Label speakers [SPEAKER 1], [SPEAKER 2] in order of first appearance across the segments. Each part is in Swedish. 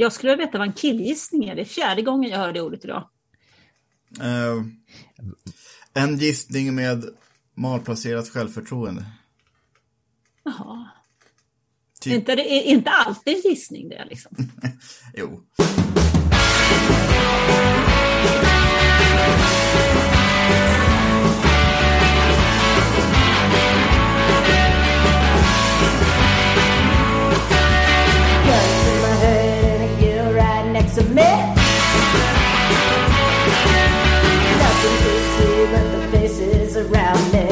[SPEAKER 1] Jag skulle vilja veta vad en killgissning är. Det är fjärde gången jag hör det ordet idag.
[SPEAKER 2] Eh, en gissning med malplacerat självförtroende.
[SPEAKER 1] Jaha.
[SPEAKER 2] Typ.
[SPEAKER 1] Inte, det är inte alltid en gissning det liksom.
[SPEAKER 2] Jo.
[SPEAKER 3] Me. Nothing to see but the faces around me.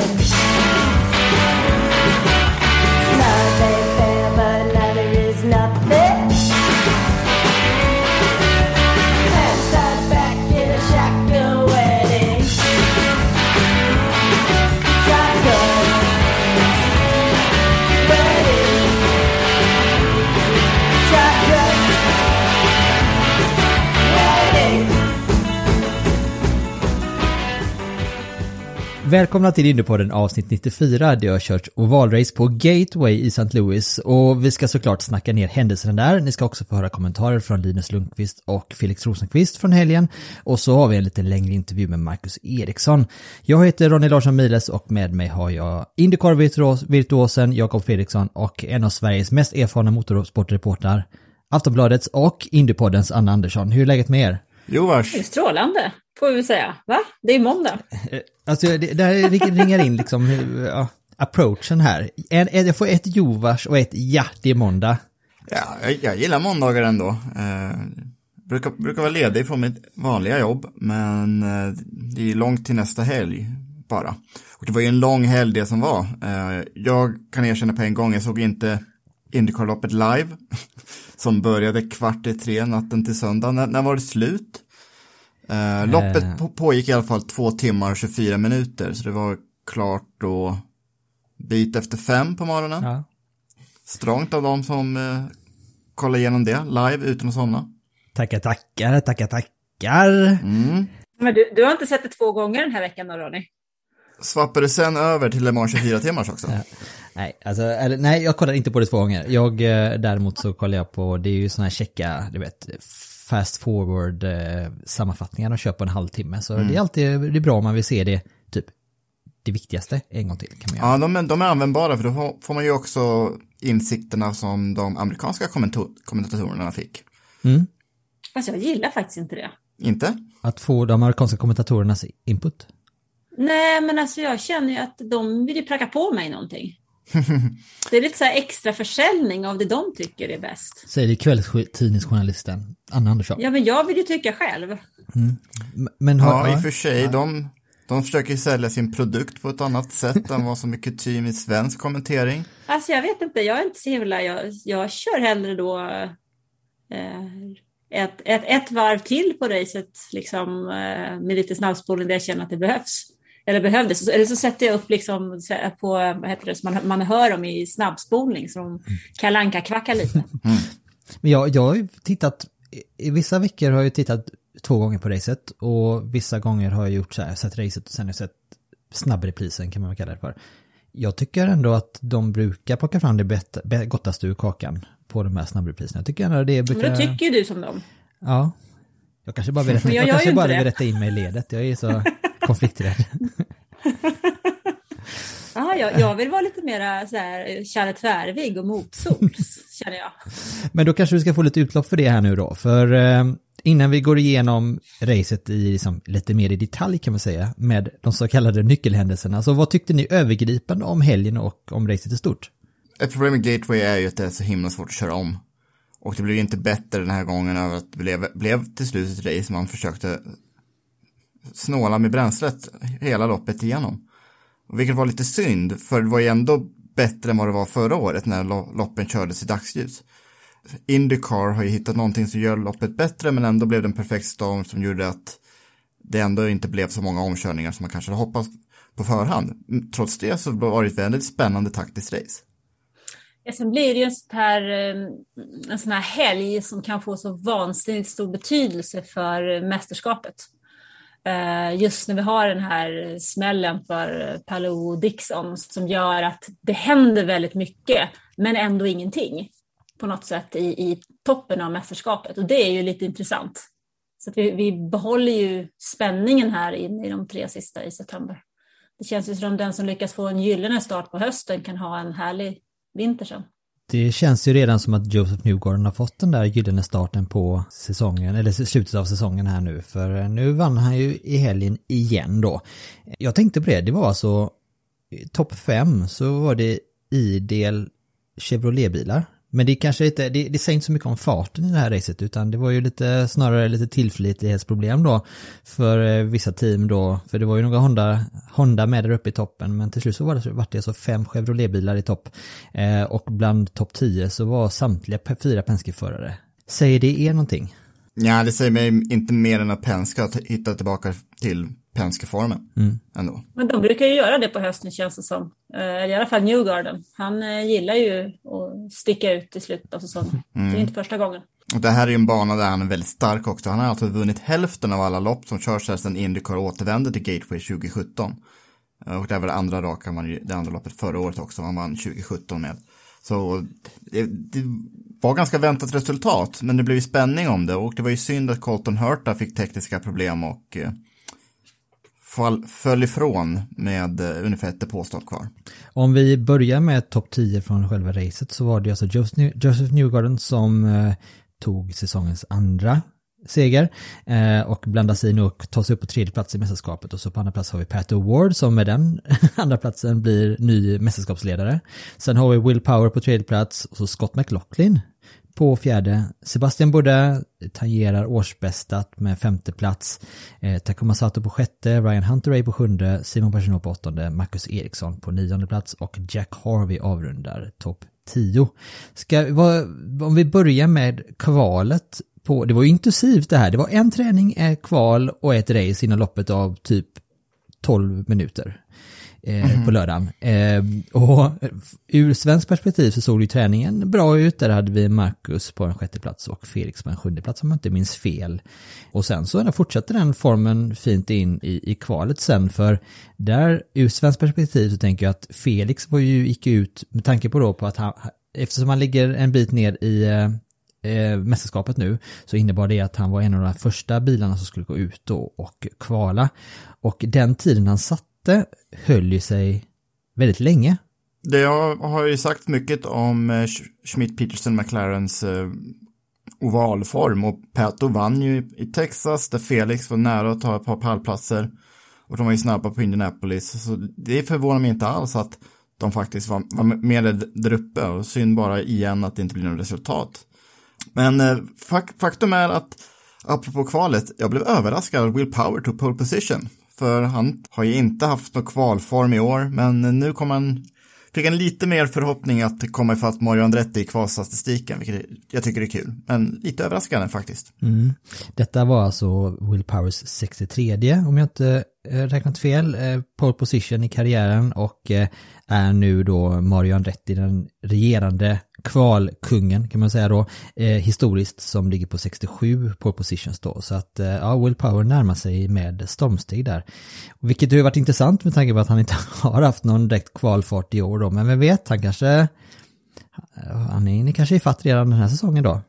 [SPEAKER 4] Välkomna till Indiepodden avsnitt 94 där jag har kört ovalrace på Gateway i St. Louis och vi ska såklart snacka ner händelserna där. Ni ska också få höra kommentarer från Linus Lundqvist och Felix Rosenqvist från helgen och så har vi en lite längre intervju med Marcus Eriksson. Jag heter Ronny Larsson Miles och med mig har jag Indycar-virtuosen Jakob Fredriksson och en av Sveriges mest erfarna motorsportreportrar Aftonbladets och Indypoddens Anna Andersson. Hur är läget med er?
[SPEAKER 2] Jo vars.
[SPEAKER 1] Det är strålande, får vi säga. Va? Det är måndag.
[SPEAKER 4] Alltså det, det här ring- ringar in liksom hur, ja, approachen här. En, en, jag får ett jovars och ett ja, det är måndag.
[SPEAKER 2] Ja, jag, jag gillar måndagar ändå. Eh, brukar, brukar vara ledig från mitt vanliga jobb, men eh, det är långt till nästa helg bara. Och det var ju en lång helg det som var. Eh, jag kan erkänna på en gång, jag såg inte Indycarloppet live, som började kvart i tre natten till söndag. När, när var det slut? Eh, loppet på, pågick i alla fall två timmar och 24 minuter, så det var klart då bit efter fem på morgonen.
[SPEAKER 4] Ja.
[SPEAKER 2] Strångt av dem som eh, kollar igenom det live utan att somna.
[SPEAKER 4] Tackar, tackar, tackar, tackar.
[SPEAKER 2] Mm.
[SPEAKER 1] Men du, du har inte sett det två gånger den här veckan då, Ronny?
[SPEAKER 2] Svappade sen över till Le Mans 24 timmars också.
[SPEAKER 4] Nej, alltså, eller, nej, jag kollar inte på det två gånger. Jag, eh, däremot så kollar jag på, det är ju sådana här checka, du vet, fast forward eh, sammanfattningar de kör på en halvtimme. Så det är alltid det är bra om man vill se det, typ, det viktigaste en gång till kan man göra.
[SPEAKER 2] Ja, de, är- de är användbara för då får, man ju också insikterna som de amerikanska kommentatorerna fick.
[SPEAKER 1] Fast jag gillar faktiskt inte det.
[SPEAKER 2] Inte?
[SPEAKER 4] Att få de amerikanska kommentatorernas input.
[SPEAKER 1] Nej, men alltså jag känner ju att de vill ju pracka på mig någonting. Det är lite så här extra försäljning av det de tycker är bäst.
[SPEAKER 4] Säger det kvällstidningsjournalisten Anna Andersson.
[SPEAKER 1] Ja, men jag vill ju tycka själv.
[SPEAKER 4] M- Men har,
[SPEAKER 2] Ja, i och
[SPEAKER 4] ja,
[SPEAKER 2] för sig. De, de försöker sälja sin produkt på ett annat sätt än vad som är kutym i svensk kommentering.
[SPEAKER 1] Alltså jag vet inte, jag är inte så himla, jag, jag kör hellre då eh, ett, ett, ett varv till på racet liksom eh, med lite snabbspolning där jag känner att det behövs. Eller behövdes. Eller så sätter jag upp liksom så på, vad heter det, som man, man hör dem i snabbspolning som kalanka kvackar lite.
[SPEAKER 4] Men jag, jag har ju tittat, i- vissa veckor har jag tittat två gånger på racet och vissa gånger har jag gjort så här, sett racet och sen har jag sett snabbreprisen kan man väl kalla det för. Jag tycker ändå att de brukar plocka fram det gottaste ur kakan på de här snabbrepriserna. Jag tycker ändå det
[SPEAKER 1] Men
[SPEAKER 4] brukar...
[SPEAKER 1] då tycker ju du som dem.
[SPEAKER 4] Ja. Jag kanske bara vill rätta,
[SPEAKER 1] Men jag
[SPEAKER 4] kanske bara vill rätta in mig i ledet. Jag är så konflikträdd.
[SPEAKER 1] Aha, jag, jag vill vara lite mera så här Challe Tvärvig och motsols, känner jag.
[SPEAKER 4] Men då kanske du ska få lite utlopp för det här nu då. För eh, innan vi går igenom racet i liksom, lite mer i detalj kan man säga med de så kallade nyckelhändelserna. Så vad tyckte ni övergripande om helgen och om racet i stort?
[SPEAKER 2] Ett problem med Gateway är ju att det är så himla svårt att köra om. Och det blev inte bättre den här gången över att det blev, blev till slut ett race man försökte snåla med bränslet hela loppet igenom. Vilket var lite synd, för det var ju ändå bättre än vad det var förra året när loppen kördes i dagsljus. Indycar har ju hittat någonting som gör loppet bättre men ändå blev det en perfekt storm som gjorde att det ändå inte blev så många omkörningar som man kanske hade hoppats på förhand. Mm, trots det så var det ett väldigt spännande taktiskt race.
[SPEAKER 1] Ja, sen blir det ju en sån, här, mm, en sån här helg som kan få så vansinnigt stor betydelse för eh, mästerskapet. Eh, just när vi har den här smällen för Palou och Dixon som gör att det händer väldigt mycket men ändå ingenting på något sätt i, i toppen av mästerskapet och det är ju lite intressant. Så att vi, vi behåller ju spänningen här in i de tre sista i september. Det känns ju som den som lyckas få en gyllene start på hösten kan ha en härlig vinter sen.
[SPEAKER 4] Det känns ju redan som att Joseph Newgarden har fått den där gyllene starten på säsongen, eller slutet av säsongen här nu, för eh, nu vann han ju i helgen igen då. Jag tänkte på det, det var alltså eh, topp fem så var det idel Chevrolet-bilar. Men det kanske inte, det, det säger inte så mycket om farten i det här racet utan det var ju lite snarare lite tillförlitlighetsproblem då för eh, vissa team då. För det var ju några Honda, Honda med där uppe i toppen men till slut så var det, var det så fem Chevrolet-bilar i topp. Eh, och bland topp 10 så var samtliga fyra Penske-förare. Säger det er någonting?
[SPEAKER 2] Ja, det säger mig inte mer än att Penske har hittat tillbaka till Penske-formen ändå.
[SPEAKER 1] Men de brukar ju göra det på hösten känns det som. Eh, I alla fall Newgarden. Han eh, gillar ju att sticka ut i slutet av säsongen. Det är inte första gången.
[SPEAKER 2] Och det här är ju en bana där han är väldigt stark också. Han har alltså vunnit hälften av alla lopp som körs här sedan Indycar återvände till Gateway 2017. Eh, Och det var det andra raka, man, det andra loppet förra året också, han vann 2017 med. Så det, det var ganska väntat resultat, men det blev ju spänning om det och det var ju synd att Colton Hurta fick tekniska problem och eh, fall, föll ifrån med eh, ungefär ett depåstopp kvar.
[SPEAKER 4] Om vi börjar med topp 10 från själva racet så var det alltså Joseph Newgarden som eh, tog säsongens andra seger eh, och blandar sig in och tar sig upp på tredje plats i mästerskapet och så på andra plats har vi Pat Ward som med den andra platsen blir ny mästerskapsledare. Sen har vi Will Power på tredje plats och så Scott McLaughlin på fjärde. Sebastian Bourdais tangerar årsbästat med femte plats. Eh, Takuma Sato på sjätte, Ryan Hunter Ray på sjunde, Simon Pagenaud på åttonde, Marcus Eriksson på nionde plats och Jack Harvey avrundar topp 10. Ska, vad, om vi börjar med kvalet på, det var ju intensivt det här, det var en träning, ett kval och ett race inom loppet av typ 12 minuter eh, på lördagen. Eh, och ur svensk perspektiv så såg ju träningen bra ut. Där hade vi Marcus på en sjätte plats och Felix på en sjunde plats om jag inte minns fel. Och sen så fortsatte den formen fint in i, i kvalet sen för där ur svensk perspektiv så tänker jag att Felix var ju, gick ut med tanke på då på att han, eftersom han ligger en bit ner i eh, eh, mästerskapet nu så innebar det att han var en av de första bilarna som skulle gå ut då och kvala. Och den tiden han satte höll ju sig väldigt länge.
[SPEAKER 2] Det jag har ju sagt mycket om eh, Schmidt Peterson McLarens eh, ovalform. Och Pato vann ju i Texas där Felix var nära att ta ett par pallplatser. Och de var ju snabba på Indianapolis. Så det förvånar mig inte alls att de faktiskt var, var med där uppe. Och synd bara igen att det inte blir något resultat. Men eh, fak faktum är att apropå kvalet, jag blev överraskad att Will Power tog pole position för han har ju inte haft någon kvalform i år men nu kommer han Fick en lite mer förhoppning att komma ifatt Mario Andretti i kvalstatistiken, vilket jag tycker är kul. Men lite överraskande faktiskt.
[SPEAKER 4] Mm. Detta var alltså Will Powers 63 om jag inte eh, räknat fel, eh, pole position i karriären och eh, är nu då Mario Andretti den regerande kvalkungen kan man säga då, eh, historiskt som ligger på 67 pole positions då. Så att eh, ja, Will Power närmar sig med stormsteg där. Vilket ju har varit intressant med tanke på att han inte har haft någon direkt kvalfart i år då, men vem vet, han kanske han är inne kanske i fatt redan den här säsongen då.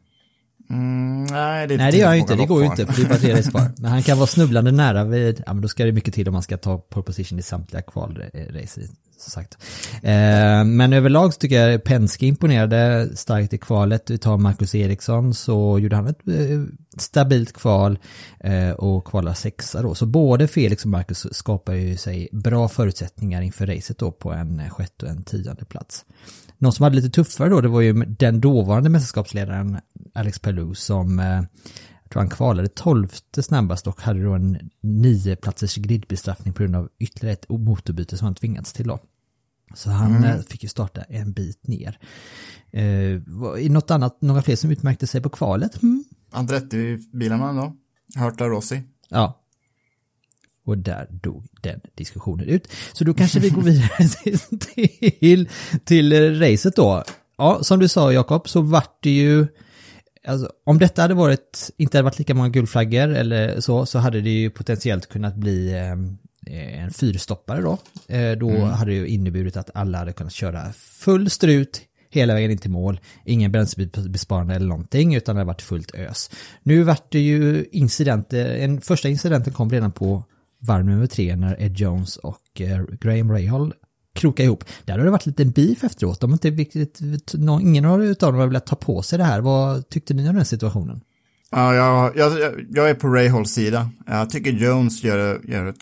[SPEAKER 2] Mm, nej, det,
[SPEAKER 4] Nej det gör han ju inte, det går ju inte för det är bara tre race kvar. Men han kan vara snubblande nära vid, ja men då ska det mycket till om man ska ta pole position i samtliga kvalrace som sagt. Eh, men överlag så tycker jag Penske imponerade starkt i kvalet. Vi tar Marcus Eriksson så gjorde han ett eh, stabilt kval eh, och kvalar sexa då. Så både Felix och Marcus skapar ju sig bra förutsättningar inför racet då på en sjätte och en tionde plats. Någon som hade lite tuffare då, det var ju den dåvarande mästerskapsledaren Alex Palou som eh, jag tror han kvalade tolfte snabbast och hade då en nio platsers gridbestraffning på grund av ytterligare ett motorbyte som han tvingats till då. Så han eh, fick ju starta en bit ner. Eh, något annat, några fler som utmärkte sig på kvalet? Mm.
[SPEAKER 2] Andretti-bilarna då? Hurta Rossi.
[SPEAKER 4] Ja. Och där dog den diskussionen ut. Så då kanske vi går vidare till, till racet då. Ja, som du sa Jakob, så vart det ju... Alltså, om detta hade varit, inte hade varit lika många guldflaggor eller så, så hade det ju potentiellt kunnat bli eh, en fyrstoppare då. Eh, då hade det ju inneburit att alla hade kunnat köra full strut hela vägen in till mål. Ingen bränslebesparande eller någonting, utan det hade varit fullt ös. Nu vart det ju incidenter, en första incidenten kom redan på varv nummer tre när Ed Jones och eh, Graham Rahal krokade ihop. Där har det varit lite beef efteråt. De har inte riktigt, ingen av dem har velat ta på sig det här. Vad tyckte ni om den situationen?
[SPEAKER 2] Ja, jag, jag, jag är på Rayhols sida. Jag tycker Jones gör, gör ett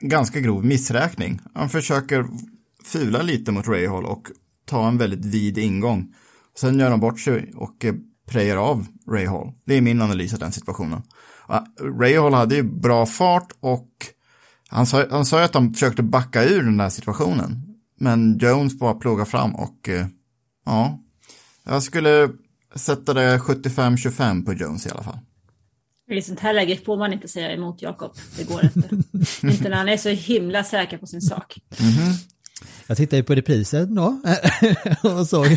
[SPEAKER 2] ganska grov missräkning. Han försöker fula lite mot Rahal och ta en väldigt vid ingång. Sen gör han bort sig och eh, prejar av Rahal. Det är min analys av den situationen. Rahal hade ju bra fart och han sa, han sa ju att han försökte backa ur den där situationen. Men Jones bara plågar fram och eh, ja, jag skulle sätta det 75-25 på Jones i alla fall.
[SPEAKER 1] I sånt här läge får man inte säga emot Jakob. Det går inte. inte när han är så himla säker på sin sak.
[SPEAKER 4] Jag tittade ju på reprisen då och såg.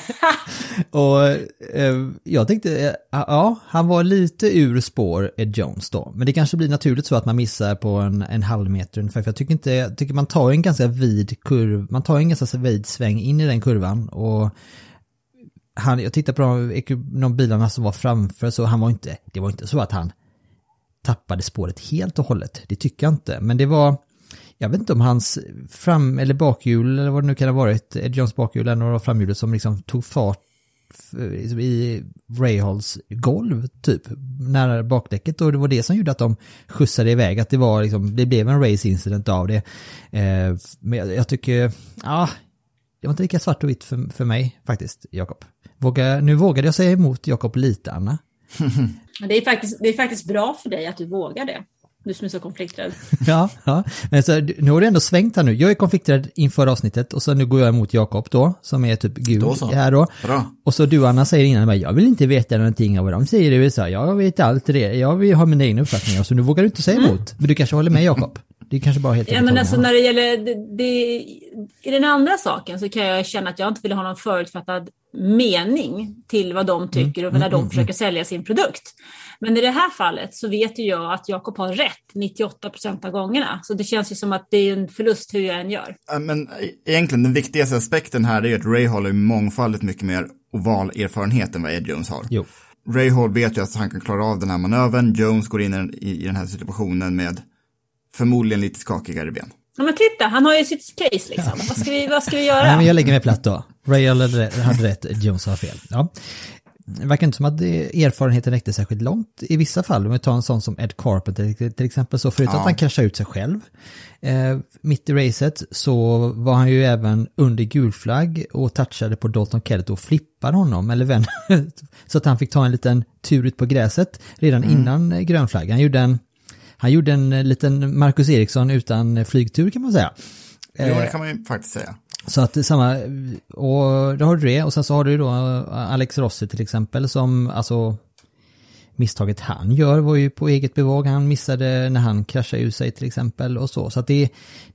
[SPEAKER 4] och eh, jag tänkte, eh, ja, han var lite ur spår Ed Jones då. Men det kanske blir naturligt så att man missar på en, en halv meter ungefär. För jag tycker inte, jag tycker man tar en ganska vid kurv, man tar en ganska vid sväng in i den kurvan. Och han, jag tittade på de, de bilarna som var framför så han var inte, det var inte så att han tappade spåret helt och hållet. Det tycker jag inte. Men det var, jag vet inte om hans fram eller bakhjul eller vad det nu kan ha varit, Ed Johns bakhjul eller några framhjulet som liksom tog fart eh, i Rahals golv typ, nära bakdäcket och det var det som gjorde att de skjutsade iväg, att det var liksom, det blev en race incident av det. Eh, men jag, jag tycker, ja, det var inte lika svart och vitt för, för mig faktiskt, Jakob. Våga, nu vågade jag säga emot Jakob lite, Anna.
[SPEAKER 1] Men det är, faktiskt, det är faktiskt bra för dig att du vågar det. Du som är så konflikträdd.
[SPEAKER 4] Ja, ja. Men så, nu har du ändå svängt här nu. Jag är konflikträdd inför avsnittet och så nu går jag emot Jakob då, som är typ gud
[SPEAKER 2] Då så.
[SPEAKER 4] här då.
[SPEAKER 2] Bra.
[SPEAKER 4] Och så du Anna säger innan, jag vill inte veta någonting av vad de säger i USA. Jag vet allt det. Jag vill ha mina egna uppfattningar. Så nu vågar du inte säga emot. Men du kanske håller med Jakob? Det är kanske bara helt
[SPEAKER 1] Ja, men alltså när det gäller det, det, i den andra saken så kan jag känna att jag inte vill ha någon förutfattad mening till vad de tycker och när de försöker sälja sin produkt. Men i det här fallet så vet ju jag att Jakob har rätt 98 procent av gångerna. Så det känns ju som att det är en förlust hur jag än gör.
[SPEAKER 2] Men egentligen den viktigaste aspekten här är ju att Ray Hall har mångfaldigt mycket mer ovalerfarenhet än vad Ed Jones har.
[SPEAKER 4] Jo.
[SPEAKER 2] Ray Hall vet ju att han kan klara av den här manövern. Jones går in i, i den här situationen med förmodligen lite skakigare ben.
[SPEAKER 1] Ja, men titta, han har ju sitt case liksom. Vad ska vi, vad ska vi göra?
[SPEAKER 4] Nej, men jag lägger mig platt då. Ray hade rätt- hade rätt, Jones har fel. Ja. Det verkar inte som att erfarenheten räckte särskilt långt i vissa fall. Om vi tar en sån som Ed Carpenter till exempel, så förutom
[SPEAKER 2] Ja.
[SPEAKER 4] att han kraschade ut sig själv eh, mitt i racet så var han ju även under gulflagg och touchade på Dalton Kellett och flippade honom, eller vän, så att han fick ta en liten tur ut på gräset redan innan eh, grönflagg. Han gjorde en, han gjorde en eh, liten Marcus Eriksson utan flygtur kan man säga.
[SPEAKER 2] Jo,
[SPEAKER 4] Eh,
[SPEAKER 2] det kan man ju faktiskt säga.
[SPEAKER 4] så att samma, och då har du det och sen så har du då Alex Rossi till exempel som, alltså misstaget han gör var ju på eget bevåg, han missade när han kraschade ur sig till exempel och så. Så att det,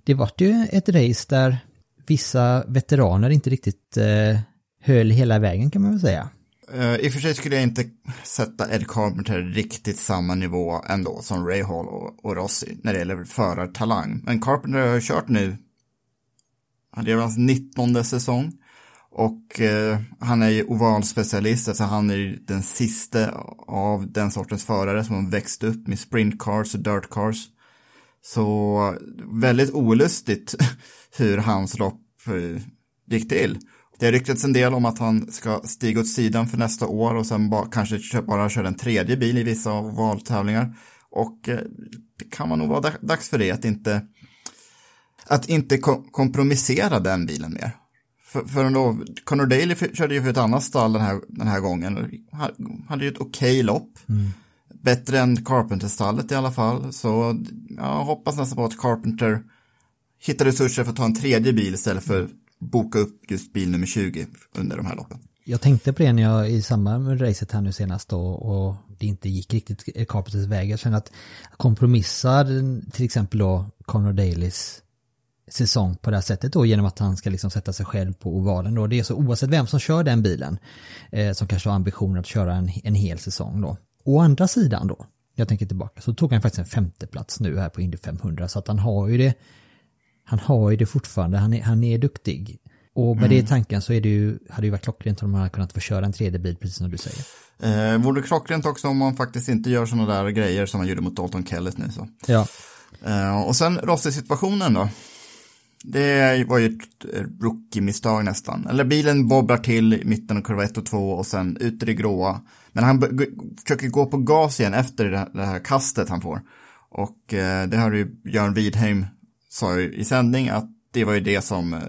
[SPEAKER 4] det vart ju ett race där vissa veteraner inte riktigt eh, höll hela vägen kan man väl säga.
[SPEAKER 2] Uh, I och för sig skulle jag inte sätta Ed Carpenter riktigt samma nivå ändå som Ray Hall och, och Rossi när det gäller förartalang. Men Carpenter har ju kört nu, det är hans 19 säsong. Och uh, han är ju ovalspecialist, alltså han är ju den sista av den sortens förare som har växt upp med sprintcars och dirtcars. Så väldigt olustigt hur hans lopp uh, gick till. Det har ryktats en del om att han ska stiga åt sidan för nästa år och sen bara, kanske bara köra en tredje bil i vissa av valtävlingar. Och eh, det kan man nog vara dag- dags för det, att inte, att inte ko- kompromissera den bilen mer. För, för ändå, Conor Daly körde ju för ett annat stall den här, den här gången. Han hade ju ett okej lopp. Bättre än Carpenter-stallet i alla fall. Så jag hoppas nästan på att Carpenter hittar resurser för att ta en tredje bil istället för boka upp just bil nummer 20 under de här loppen.
[SPEAKER 4] Jag tänkte på det när jag i samband med racet här nu senast då och det inte gick riktigt Carpenters väg. Jag känner att kompromissar till exempel då Conor Dailys säsong på det här sättet då genom att han ska liksom sätta sig själv på ovalen då. Det är så oavsett vem som kör den bilen eh, som kanske har ambitionen att köra en, en hel säsong då. Å andra sidan då, jag tänker tillbaka, så tog han faktiskt en femteplats nu här på Indy 500 så att han har ju det han har ju det fortfarande, han är, han är duktig. Och med det i tanken så är det ju, hade ju varit klockrent om man hade kunnat få köra en tredje bil, precis som du säger.
[SPEAKER 2] Eh, vore klockrent också om man faktiskt inte gör sådana där grejer som man gjorde mot Dalton Kellett nu så.
[SPEAKER 4] Ja,
[SPEAKER 2] Eh, och sen Rossi-situationen då. Det var ju ett rookie-misstag nästan. Eller bilen bobblar till i mitten av kurva 1 och 2 och sen ut i det gråa. Men han försöker gå på gas igen efter det här, det här kastet han får. Och eh, det har ju Björn Widheim sa ju i sändning att det var ju det som eh,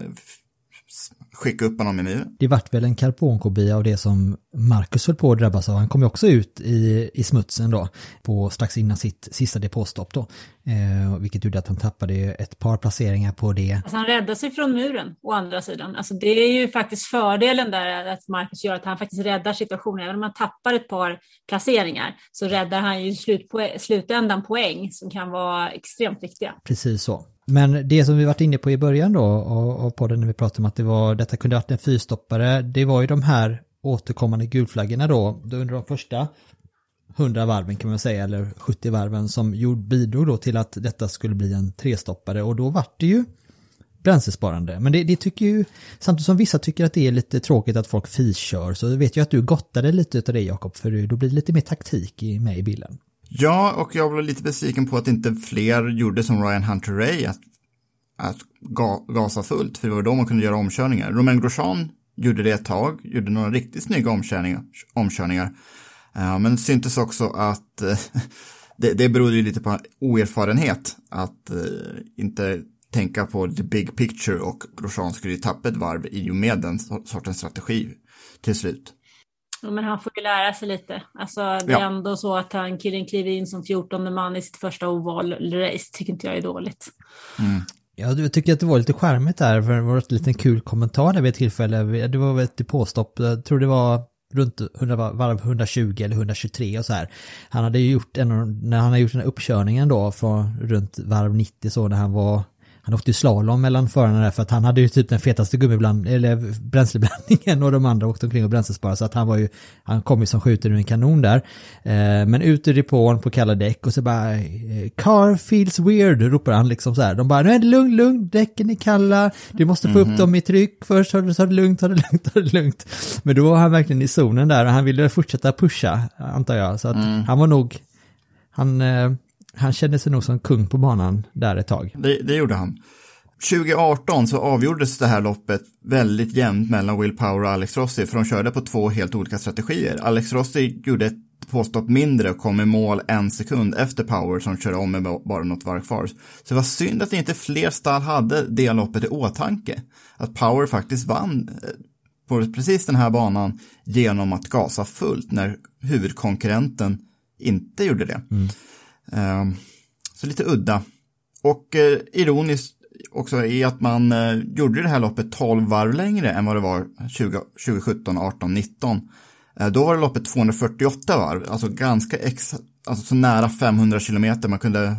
[SPEAKER 2] skickade upp honom i muren.
[SPEAKER 4] det vart väl en karbonkopia av det som Marcus höll på att drabbas av. Han kom ju också ut i, i smutsen då, på strax innan sitt sista depåstopp då. Eh, vilket gjorde att han tappade ett par placeringar på det.
[SPEAKER 1] Alltså han räddade sig från muren, å andra sidan. Alltså det är ju faktiskt fördelen där att Marcus gör att han faktiskt räddar situationen. Även om han tappar ett par placeringar så räddar han ju i slutpoä- slutändan poäng som kan vara extremt viktiga.
[SPEAKER 4] Precis så. Men det som vi varit inne på i början då av podden när vi pratade om att det var, detta kunde ha varit en fyrstoppare, det var ju de här återkommande gulflaggorna då, då under de första 100 varven kan man säga, eller 70 varven som gjorde, bidrog då till att detta skulle bli en trestoppare och då vart det ju bränslesparande. Men det, det tycker ju, samtidigt som vissa tycker att det är lite tråkigt att folk fiskör så vet jag att du gottade lite av det Jakob, för då blir det lite mer taktik i, med i bilden.
[SPEAKER 2] Ja, och jag blev lite besviken på att inte fler gjorde som Ryan Hunter Ray, att, att ga, gasa fullt, för det var då man kunde göra omkörningar. Romain Grosjean gjorde det ett tag, gjorde några riktigt snygga omkörningar, omkörningar. Uh, men syntes också att eh, det, det berodde ju lite på oerfarenhet, att uh, inte tänka på the big picture och Grosjean skulle ju tappa ett varv i och med den sortens strategi till slut.
[SPEAKER 1] Ja, men han får ju lära sig lite. Alltså, det är
[SPEAKER 2] Ja.
[SPEAKER 1] ändå så att han killen kliver in som 14 man i sitt första oval-race, tycker inte jag är dåligt.
[SPEAKER 4] Ja, jag tycker att det var lite charmigt där, för det var en liten kul kommentar där vid ett tillfälle. Det var väl ett depåstopp, jag tror det var runt 100 varv 120 eller 123 och så här. Han hade ju gjort en, när han har gjort den här uppkörningen då från runt varv 90 så när han var han åkte ju slalom mellan förarna där för att han hade ju typ den fetaste gummibland eller bränsleblandningen och de andra åkte omkring och bränslesparade så att han var ju, han kom ju som skjuten ur en kanon där. Eh, men ut ur depån på kalla däck och så bara eh, car feels weird ropar han liksom så här. De bara nu är det lugnt, lugnt, däcken är kalla, du måste få upp dem i tryck först, ta det, ta det lugnt, ta det lugnt, ta det lugnt. Men då var han verkligen i zonen där och han ville fortsätta pusha antar jag. Så att han var nog, han, eh, han kände sig nog som kung på banan där ett tag.
[SPEAKER 2] Det, det gjorde han. 2018 så avgjordes det här loppet väldigt jämnt mellan Will Power och Alex Rossi, för de körde på två helt olika strategier. Alex Rossi gjorde ett påstopp mindre och kom i mål en sekund efter Power som körde om med bara något varv kvar. Så det var synd att inte fler stall hade det loppet i åtanke. Att Power faktiskt vann eh, på precis den här banan genom att gasa fullt när huvudkonkurrenten inte gjorde det. Ehm, Ehm, så lite udda. Och eh, ironiskt också är att man eh, gjorde det här loppet 12 varv längre än vad det var 20, 2017, 18, 19. Då var det loppet 248 varv, alltså ganska ex, alltså så nära 500 kilometer man kunde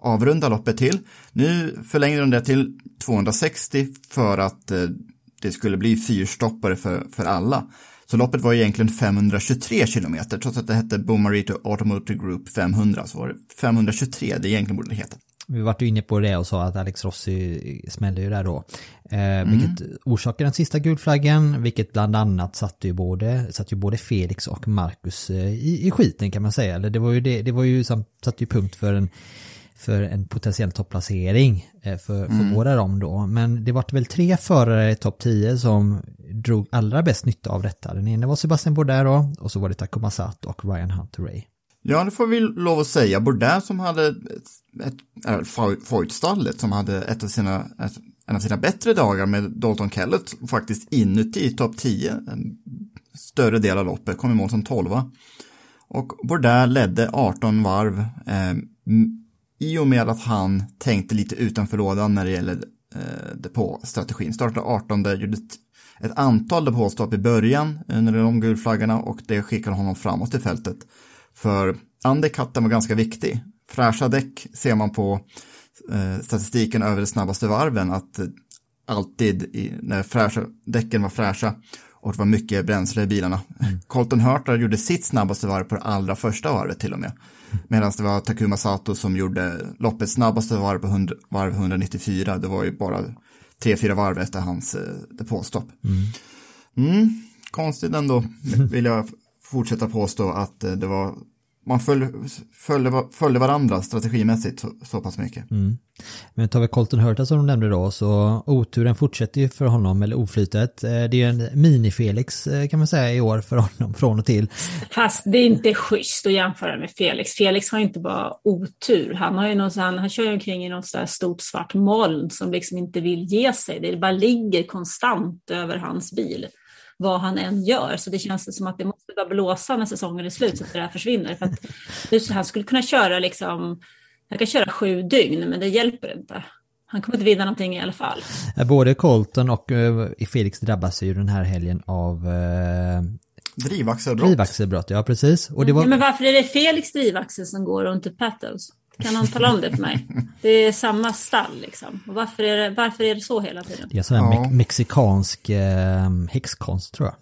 [SPEAKER 2] avrunda loppet till. Nu förlängde de det till 260 för att eh, det skulle bli fyrstoppare för, för alla. Så loppet var egentligen 523 kilometer, trots att det hette Bomarito Automotive Group 500, så var det 523 det egentligen borde heta.
[SPEAKER 4] Vi vart ju inne på det och sa att Alex Rossi smällde ju där då. Eh, Vilket orsakade den sista gulflaggen, vilket bland annat satte ju både, satte ju både Felix och Marcus eh, i, i skiten kan man säga. Eller det var ju, det, det var ju satte ju punkt för en, för en potentiell topplacering eh, för, för båda dem då. Men det vart väl tre förare i topp 10 som drog allra bäst nytta av detta. Den ena var Sebastian Bourdais då, och så var det Takuma Sato och Ryan Hunter Ray.
[SPEAKER 2] Ja, det får vi lov att säga. Bourdais som hade äh, Foyt-stallet som hade ett av sina, ett, en av sina bättre dagar med Dalton Kellett faktiskt inuti topp 10, en större del av loppet, kom i mål som 12. Och Bourdais ledde 18 varv eh, i och med att han tänkte lite utanför lådan när det gäller eh, depåstrategin. Startade 18, gjorde ett, ett antal depåstopp i början eh, under de gulflaggorna och det skickade honom framåt i fältet. För undercutten var ganska viktig. Fräscha däck ser man på eh, statistiken över de snabbaste varven att eh, alltid i, när fräscha, däcken var fräscha och det var mycket bränsle i bilarna. Mm. Colton Hurta gjorde sitt snabbaste varv på det allra första varvet till och med. Medan det var Takuma Sato som gjorde loppets snabbaste varv på 100, varv 194. Det var ju bara tre, fyra varv efter hans eh, depåstopp. Mm. Mm, konstigt ändå, vill jag fortsätta påstå att eh, det var man följde, följde, följde varandra strategimässigt så, så pass mycket. Mm.
[SPEAKER 4] Men tar vi Colton Hurta som du nämnde då så oturen fortsätter ju för honom, eller oflytet. Eh, det är en mini-Felix eh, kan man säga i år för honom från och till.
[SPEAKER 1] Fast det är inte schysst att jämföra med Felix. Felix har inte bara otur, han, har ju någon, han, han kör ju omkring i något sådär stort svart moln som liksom inte vill ge sig. Det bara ligger konstant över hans bil vad han än gör. Så det känns som att det måste bara blåsa när säsongen är slut så att det där försvinner. För att han skulle kunna köra liksom, han kan köra sju dygn men det hjälper inte. Han kommer inte vinna någonting i alla fall.
[SPEAKER 4] Både Colton och uh, Felix drabbas ju den här helgen av uh,
[SPEAKER 2] Drivaxelbrott.
[SPEAKER 4] Drivaxelbrott, ja precis. Och det var...
[SPEAKER 1] ja, men varför är det Felix drivaxel som går och inte Patos? Kan någon tala om det för mig? Det är samma stall liksom. Och varför, är det, varför är det så hela tiden?
[SPEAKER 4] Det är sån här ja. me mexikansk eh, häxkonst tror jag.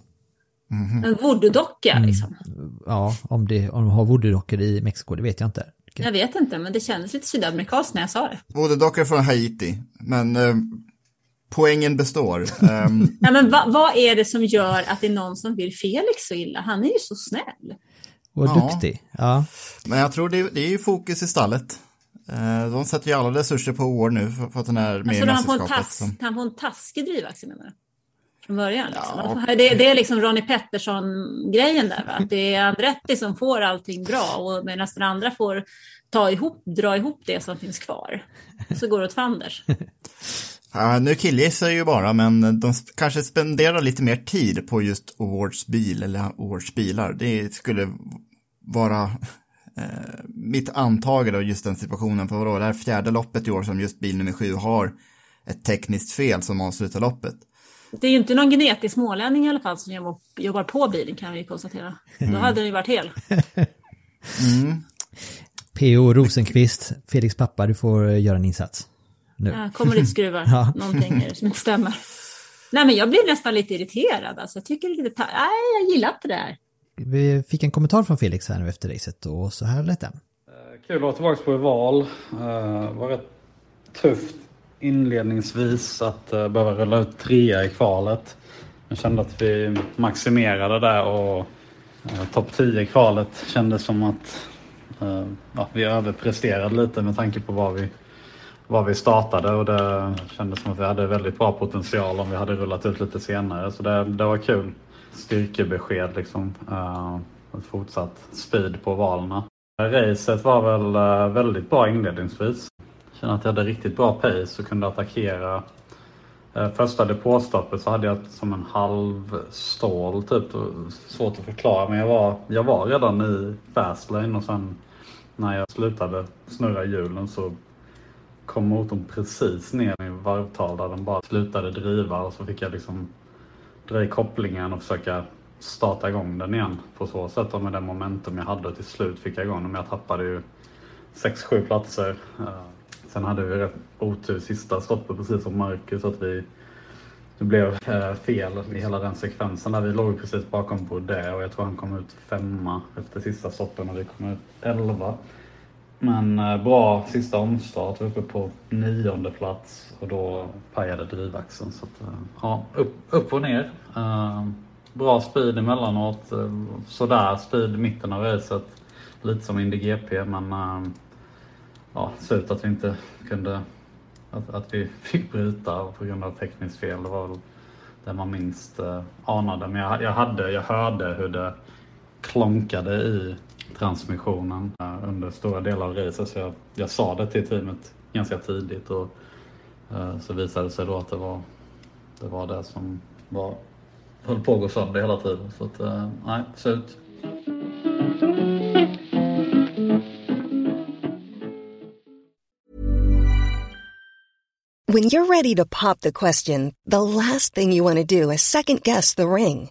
[SPEAKER 1] Mm -hmm. En voodoo-docka mm. liksom?
[SPEAKER 4] Ja, om, det, om de har voodoo-dockor i Mexiko, det vet jag inte.
[SPEAKER 1] Jag vet inte, men det kändes lite sydamerikanskt när jag sa det.
[SPEAKER 2] Voodoo-dockor från Haiti, men eh, poängen består. um...
[SPEAKER 1] ja, men va, vad är det som gör att det är någon som vill Felix så illa? Han är ju så snäll.
[SPEAKER 4] Och ja. duktig. Ja.
[SPEAKER 2] Men jag tror det, det är ju fokus i stallet. Eh, de sätter ju alla resurser på år nu för, för att den är med alltså, i mästerskapet. Han
[SPEAKER 1] som... Kan han få en taskig drivaxel menar du? Från början liksom. Ja. Det, det, är liksom Ronnie Pettersson-grejen där, va? att det är Andretti som får allting bra och medan den andra får ta ihop, dra ihop det som finns kvar. Så går det åt fanders.
[SPEAKER 2] Ja, nu killgissar jag ju bara, men de kanske spenderar lite mer tid på just Awards bil eller Awards bilar. Det skulle vara eh, mitt antagande av just den situationen. För vadå, det här fjärde loppet i år som just bil nummer sju har ett tekniskt fel som avslutar loppet.
[SPEAKER 1] Det är ju inte någon genetisk smålänning i alla fall som jobbar på bilen kan vi konstatera. Mm. Då hade den ju varit hel.
[SPEAKER 4] mm. P.O. Rosenqvist, Felix pappa, du får göra en insats
[SPEAKER 1] nu. Ja, kommer lite skruvar, ja. någonting är det som inte stämmer. Nej men jag blir nästan lite irriterad alltså. Jag tycker det lite, nej jag gillar inte det här.
[SPEAKER 4] Vi fick en kommentar från Felix här nu efter racet och så här lät den.
[SPEAKER 5] Eh, kul att vara tillbaka på val. Uh, var rätt tufft inledningsvis att uh, behöva rulla ut trea i kvalet. Jag kände att vi maximerade där och uh, topp 10 i kvalet kändes som att uh, ja, vi överpresterade lite med tanke på vad vi var vi startade och det kändes som att vi hade väldigt bra potential om vi hade rullat ut lite senare. Så det, det var kul. Styrkebesked liksom. Uh, fortsatt speed på valen. Racet var väl uh, väldigt bra inledningsvis. Jag kände att jag hade riktigt bra pace och kunde attackera. Uh, första depåstoppet så hade jag som en halv stål typ. Svårt att förklara men jag var, jag var redan i fastlane och sen när jag slutade snurra hjulen så kom motorn precis ner i varvtal där den bara slutade driva och så fick jag liksom dra i kopplingen och försöka starta igång den igen på så sätt. Och med det momentum jag hade till slut fick jag igång den. Men jag tappade ju 6-7 platser. Eh, sen hade vi rätt otur sista stoppet precis som Marcus att vi det blev eh, fel i hela den sekvensen där vi låg precis bakom på det och jag tror han kom ut femma efter sista stoppen och vi kom ut elva. Men eh, bra sista omstart, uppe på nionde plats och då pajade drivaxeln. Så att, eh, ja, upp, upp och ner. Eh, bra speed emellanåt, sådär speed i mitten av racet. Lite som Indy GP men ja, surt att vi inte kunde, att, att vi fick bryta på grund av tekniskt fel. Det var väl det man minst anade. Men jag, jag, hade, jag hörde hur det klonkade i transmissionen eh, under stora delar av racet. Så jag, jag sa det till teamet ganska tidigt och uh, så visade det sig då att det var det, var det som var, höll på att gå sönder hela tiden. Så att, uh, nej, slut.
[SPEAKER 6] When you're ready to pop the question, the last thing you want to do is second guess the ring.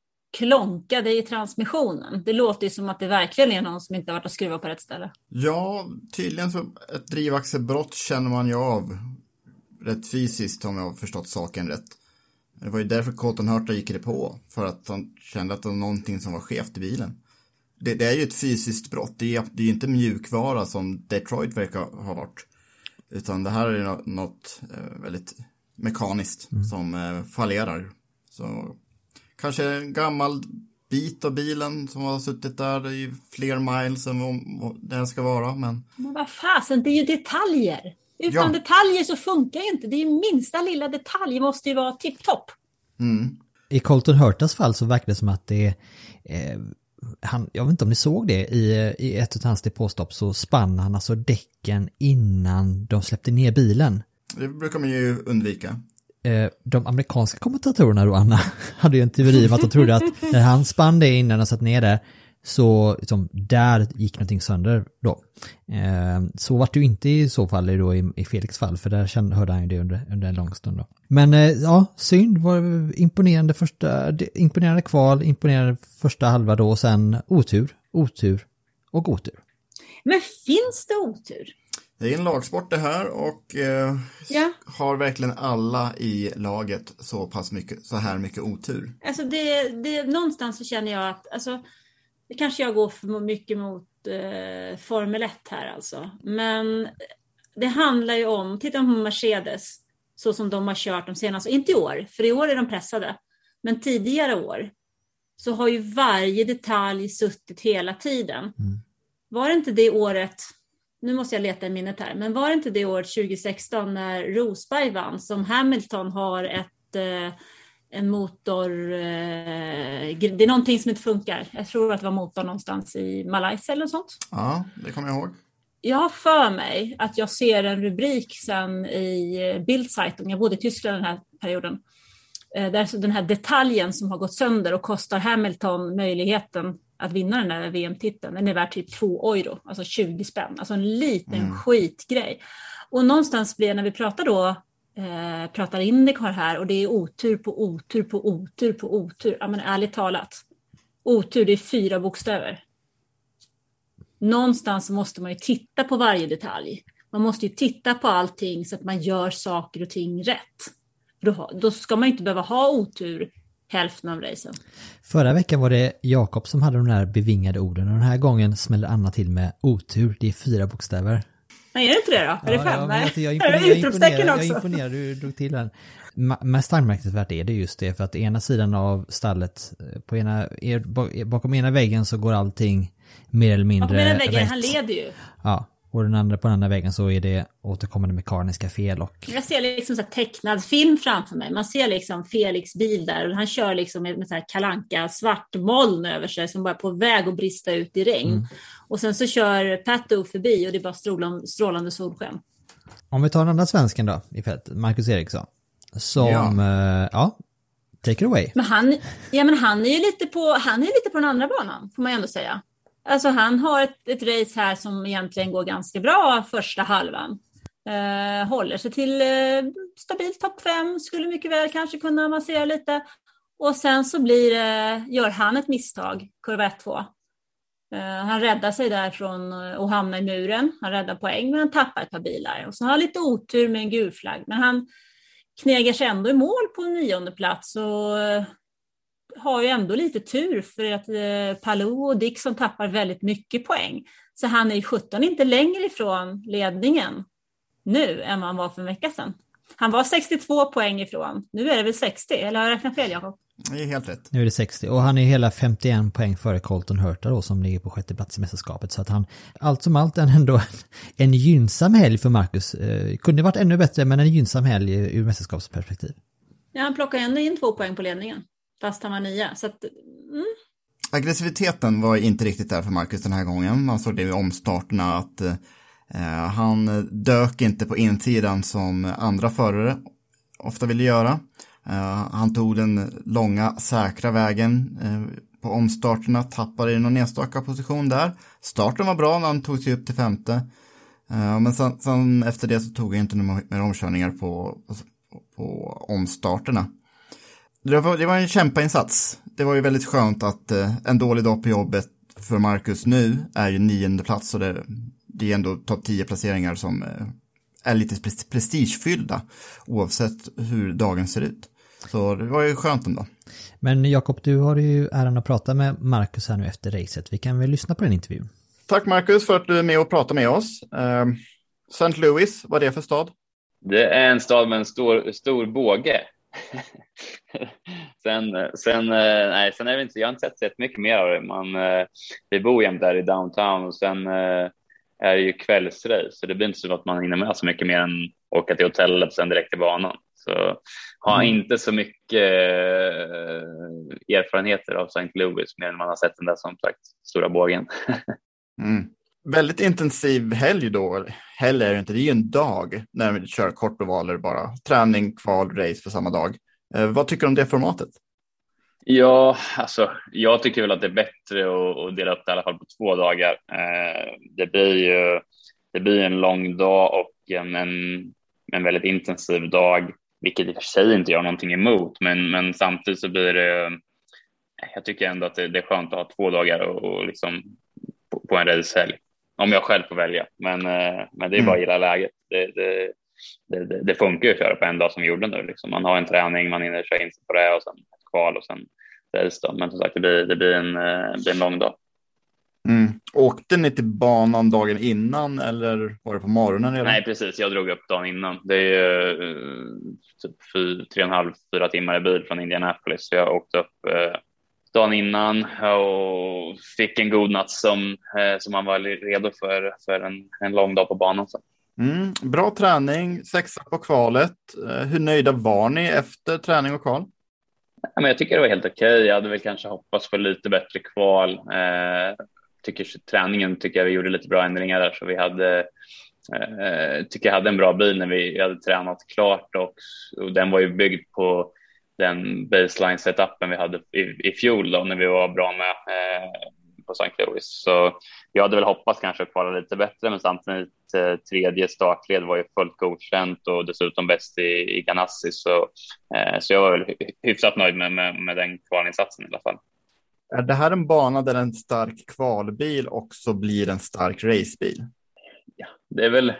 [SPEAKER 1] Klonkade i transmissionen. Det låter ju som att det verkligen är någon som inte har varit och skruvat på rätt ställe.
[SPEAKER 2] Ja, tydligen så ett drivaxelbrott känner man ju av rätt fysiskt om jag har förstått saken rätt. Det var ju därför Colton Hurta gick det på, för att han kände att det var någonting som var skevt i bilen. Det, det är ju ett fysiskt brott, det är, det är ju inte mjukvara som Detroit verkar ha varit. Utan det här är nå- något eh, väldigt mekaniskt som eh, fallerar. Så kanske en gammal bit av bilen som har suttit där i fler miles än vad den ska vara. Men
[SPEAKER 1] Men vad fasen, det är ju detaljer. Utan
[SPEAKER 2] Ja.
[SPEAKER 1] detaljer så funkar ju inte. Det är ju minsta lilla detalj måste ju vara tipptopp.
[SPEAKER 4] I Colton Hurtas fall så verkar det som att det eh, han, jag vet inte om ni såg det, i, i ett av hans depåstopp så spann han alltså däcken innan de släppte ner bilen.
[SPEAKER 2] det brukar man ju undvika.
[SPEAKER 4] Eh, de amerikanska kommentatorerna då, Anna, hade ju en teori om att de trodde att när han spann det innan han satt ner det, så liksom, där gick någonting sönder då. Eh, så var det ju inte i så fall då i, i Felix fall, för där kände, hörde han ju det under, under en lång stund då. Men eh, ja, synd, var imponerande första, imponerande kval, imponerande första halva då och sen otur, otur och otur.
[SPEAKER 1] Men finns det otur?
[SPEAKER 2] Det är en lagsport det här och eh,
[SPEAKER 1] Ja.
[SPEAKER 2] har verkligen alla i laget så pass mycket, så här mycket otur.
[SPEAKER 1] Alltså det, det, någonstans så känner jag att, alltså, det kanske jag går för mycket mot eh, Formel 1 här alltså. Men det handlar ju om, titta på Mercedes, så som de har kört de senaste, inte i år, för i år är de pressade, men tidigare år så har ju varje detalj suttit hela tiden. Var det inte det året, nu måste jag leta i minnet här, men var det inte det året 2016 när Rosberg vann som Hamilton har ett eh, en motor, eh, det är någonting som inte funkar. Jag tror att det var motor någonstans i Malaysia eller sånt.
[SPEAKER 2] Ja, det kommer jag ihåg.
[SPEAKER 1] Jag har för mig att jag ser en rubrik sen i eh, Bildzeitung, jag bodde i Tyskland den här perioden, eh, där den här detaljen som har gått sönder och kostar Hamilton möjligheten att vinna den där VM-titeln, den är värd typ 2 euro, alltså 20 spänn, alltså en liten skitgrej. Och någonstans blir när vi pratar då, eh, pratar Indycar här och det är otur på otur på otur på otur, ja men ärligt talat, otur det är fyra bokstäver någonstans måste man ju titta på varje detalj. Man måste ju titta på allting så att man gör saker och ting rätt. Då, då ska man inte behöva ha otur hälften av racen.
[SPEAKER 4] Förra veckan var det Jakob som hade de där bevingade orden och den här gången smäller Anna till med otur, det är fyra bokstäver.
[SPEAKER 1] Nej, är det inte det då? Är det fem? Nej.
[SPEAKER 4] jag, jag,
[SPEAKER 1] det
[SPEAKER 4] jag, imponerar, du drog till den. Mest anmärkningsvärt är det just det, för att ena sidan av stallet, eh, på ena, bak- bakom ena väggen så går allting mer eller mindre
[SPEAKER 1] Bakom ena väggen,
[SPEAKER 4] rätt.
[SPEAKER 1] han leder ju.
[SPEAKER 4] Ja, och den andra, på den andra väggen så är det återkommande mekaniska fel och
[SPEAKER 1] Jag ser liksom så här tecknad film framför mig. Man ser liksom Felix bil där och han kör liksom med, så här kalanka svart moln över sig som bara är på väg att brista ut i regn.
[SPEAKER 4] Mm.
[SPEAKER 1] Och sen så kör Pato förbi och det är bara strålande, strålande solsken.
[SPEAKER 4] Om vi tar den andra svensken då i fältet, Marcus Eriksson. Som,
[SPEAKER 2] Ja.
[SPEAKER 4] ja, ja take it away.
[SPEAKER 1] Men han, ja, men han är ju lite på, han är lite på den andra banan, får man ju ändå säga. Alltså han har ett, ett race här som egentligen går ganska bra första halvan. Eh, håller sig till eh, stabilt topp fem, skulle mycket väl kanske kunna avancera lite. Och sen så blir, det- gör han ett misstag, kurva 1-2. Eh, han räddar sig därifrån och hamnar i muren. Han räddar poäng, men han tappar ett par bilar. Och så har han lite otur med en gul flagg. Men han, knegar sig ändå i mål på en nionde plats och eh, har ju ändå lite tur för att eh, Palou och Dixon tappar väldigt mycket poäng. Så han är ju 17 inte längre ifrån ledningen nu än vad han var för en vecka sedan. Han var 62 poäng ifrån, nu är det väl 60, eller har jag räknat fel Jakob?
[SPEAKER 2] Det är helt rätt.
[SPEAKER 4] Nu är det 60 och han är hela 51 poäng före Colton Hurta då som ligger på sjätte plats i mästerskapet. Så att han, allt som allt är ändå en, en gynnsam helg för Marcus. Eh, kunde varit ännu bättre men en gynnsam helg ur mästerskapsperspektiv.
[SPEAKER 1] Ja, han plockar ändå in två poäng på ledningen, fast han var nia. Så att, mm.
[SPEAKER 2] Aggressiviteten var inte riktigt där för Marcus den här gången. Man såg det i omstarterna att eh, han dök inte på insidan som andra förare ofta ville göra. Eh, han tog den långa säkra vägen eh, på omstarterna, tappade i någon enstaka position där. Starten var bra när han tog sig upp till femte. Eh, men sen, sen efter det så tog jag inte några mer omkörningar på, på, på omstarterna. Det var, det var en kämpainsats. Det var ju väldigt skönt att eh, en dålig dag på jobbet för Marcus nu är ju nionde plats och det, det är ändå topp 10 placeringar som eh, är lite pres- prestigefyllda oavsett hur dagen ser ut. Så det var ju skönt ändå.
[SPEAKER 4] Men Jakob, du har ju äran att prata med Marcus här nu efter racet. Vi kan väl lyssna på den intervjun?
[SPEAKER 2] Tack Marcus för att du är med och pratar med oss. Eh, St. Louis, vad är det för stad?
[SPEAKER 7] Det är en stad med en stor, stor båge. sen, sen, eh, nej, sen är det inte, jag har inte sett så mycket mer av det. Man, eh, vi bor jämt där i downtown och sen eh, är det ju kvällsrace, så det blir inte så att man hinner med så mycket mer än åka till hotellet och sen direkt till banan. Så har
[SPEAKER 2] Mm.
[SPEAKER 7] inte så mycket erfarenheter av St. Louis mer än man har sett den där som sagt stora bågen.
[SPEAKER 2] Mm. Väldigt intensiv helg då. Helg är det inte, det är ju en dag när vi kör kortovaler bara. Träning, kval, race för samma dag. Eh, vad tycker du om det formatet?
[SPEAKER 7] Ja, alltså, jag tycker väl att det är bättre att, att dela upp det i alla fall på två dagar. Eh, det blir ju det blir en lång dag och en, en, en väldigt intensiv dag, vilket i och för sig inte gör någonting emot, men, men samtidigt så blir det. Eh, jag tycker ändå att det, det är skönt att ha två dagar och, och liksom på, på en racehelg, om jag själv får välja. Men, eh, men det är bara att gilla läget. Det, det, det, det, funkar ju att köra på en dag som vi gjorde nu. Liksom. Man har en träning, man hinner köra in sig på det och sen ett kval och sen race. Då. Men som sagt, det blir, det blir, en, eh, det blir en lång dag.
[SPEAKER 2] Mm. Åkte ni till banan dagen innan eller var det på morgonen redan?
[SPEAKER 7] Nej, precis. Jag drog upp dagen innan. Det är ju eh, typ fy, tre och en halv, fyra timmar i bil från Indianapolis. Så jag åkte upp eh, dagen innan och fick en god natt som, eh, som man var redo för, för en, en lång dag på banan. Så.
[SPEAKER 2] Mm. Bra träning, sexa på kvalet. Eh, hur nöjda var ni efter träning och kval?
[SPEAKER 7] Ja, men jag tycker det var helt okej. Jag hade väl kanske hoppats på lite bättre kval. Eh, tycker träningen tycker jag vi gjorde lite bra ändringar där så vi hade eh, tycker jag hade en bra bil när vi hade tränat klart och, och den var ju byggd på den baseline setupen vi hade i, i fjol då när vi var bra med eh, på St. Louis. Så jag hade väl hoppats kanske att kvala lite bättre, men samtidigt eh, tredje startled var ju fullt godkänt och dessutom bäst i, i Ganassi. Så, eh, så jag var väl hy- hyfsat nöjd med, med, med den kvalinsatsen i alla fall.
[SPEAKER 2] Är det här en bana där en stark kvalbil också blir en stark racebil?
[SPEAKER 7] Ja, det är väl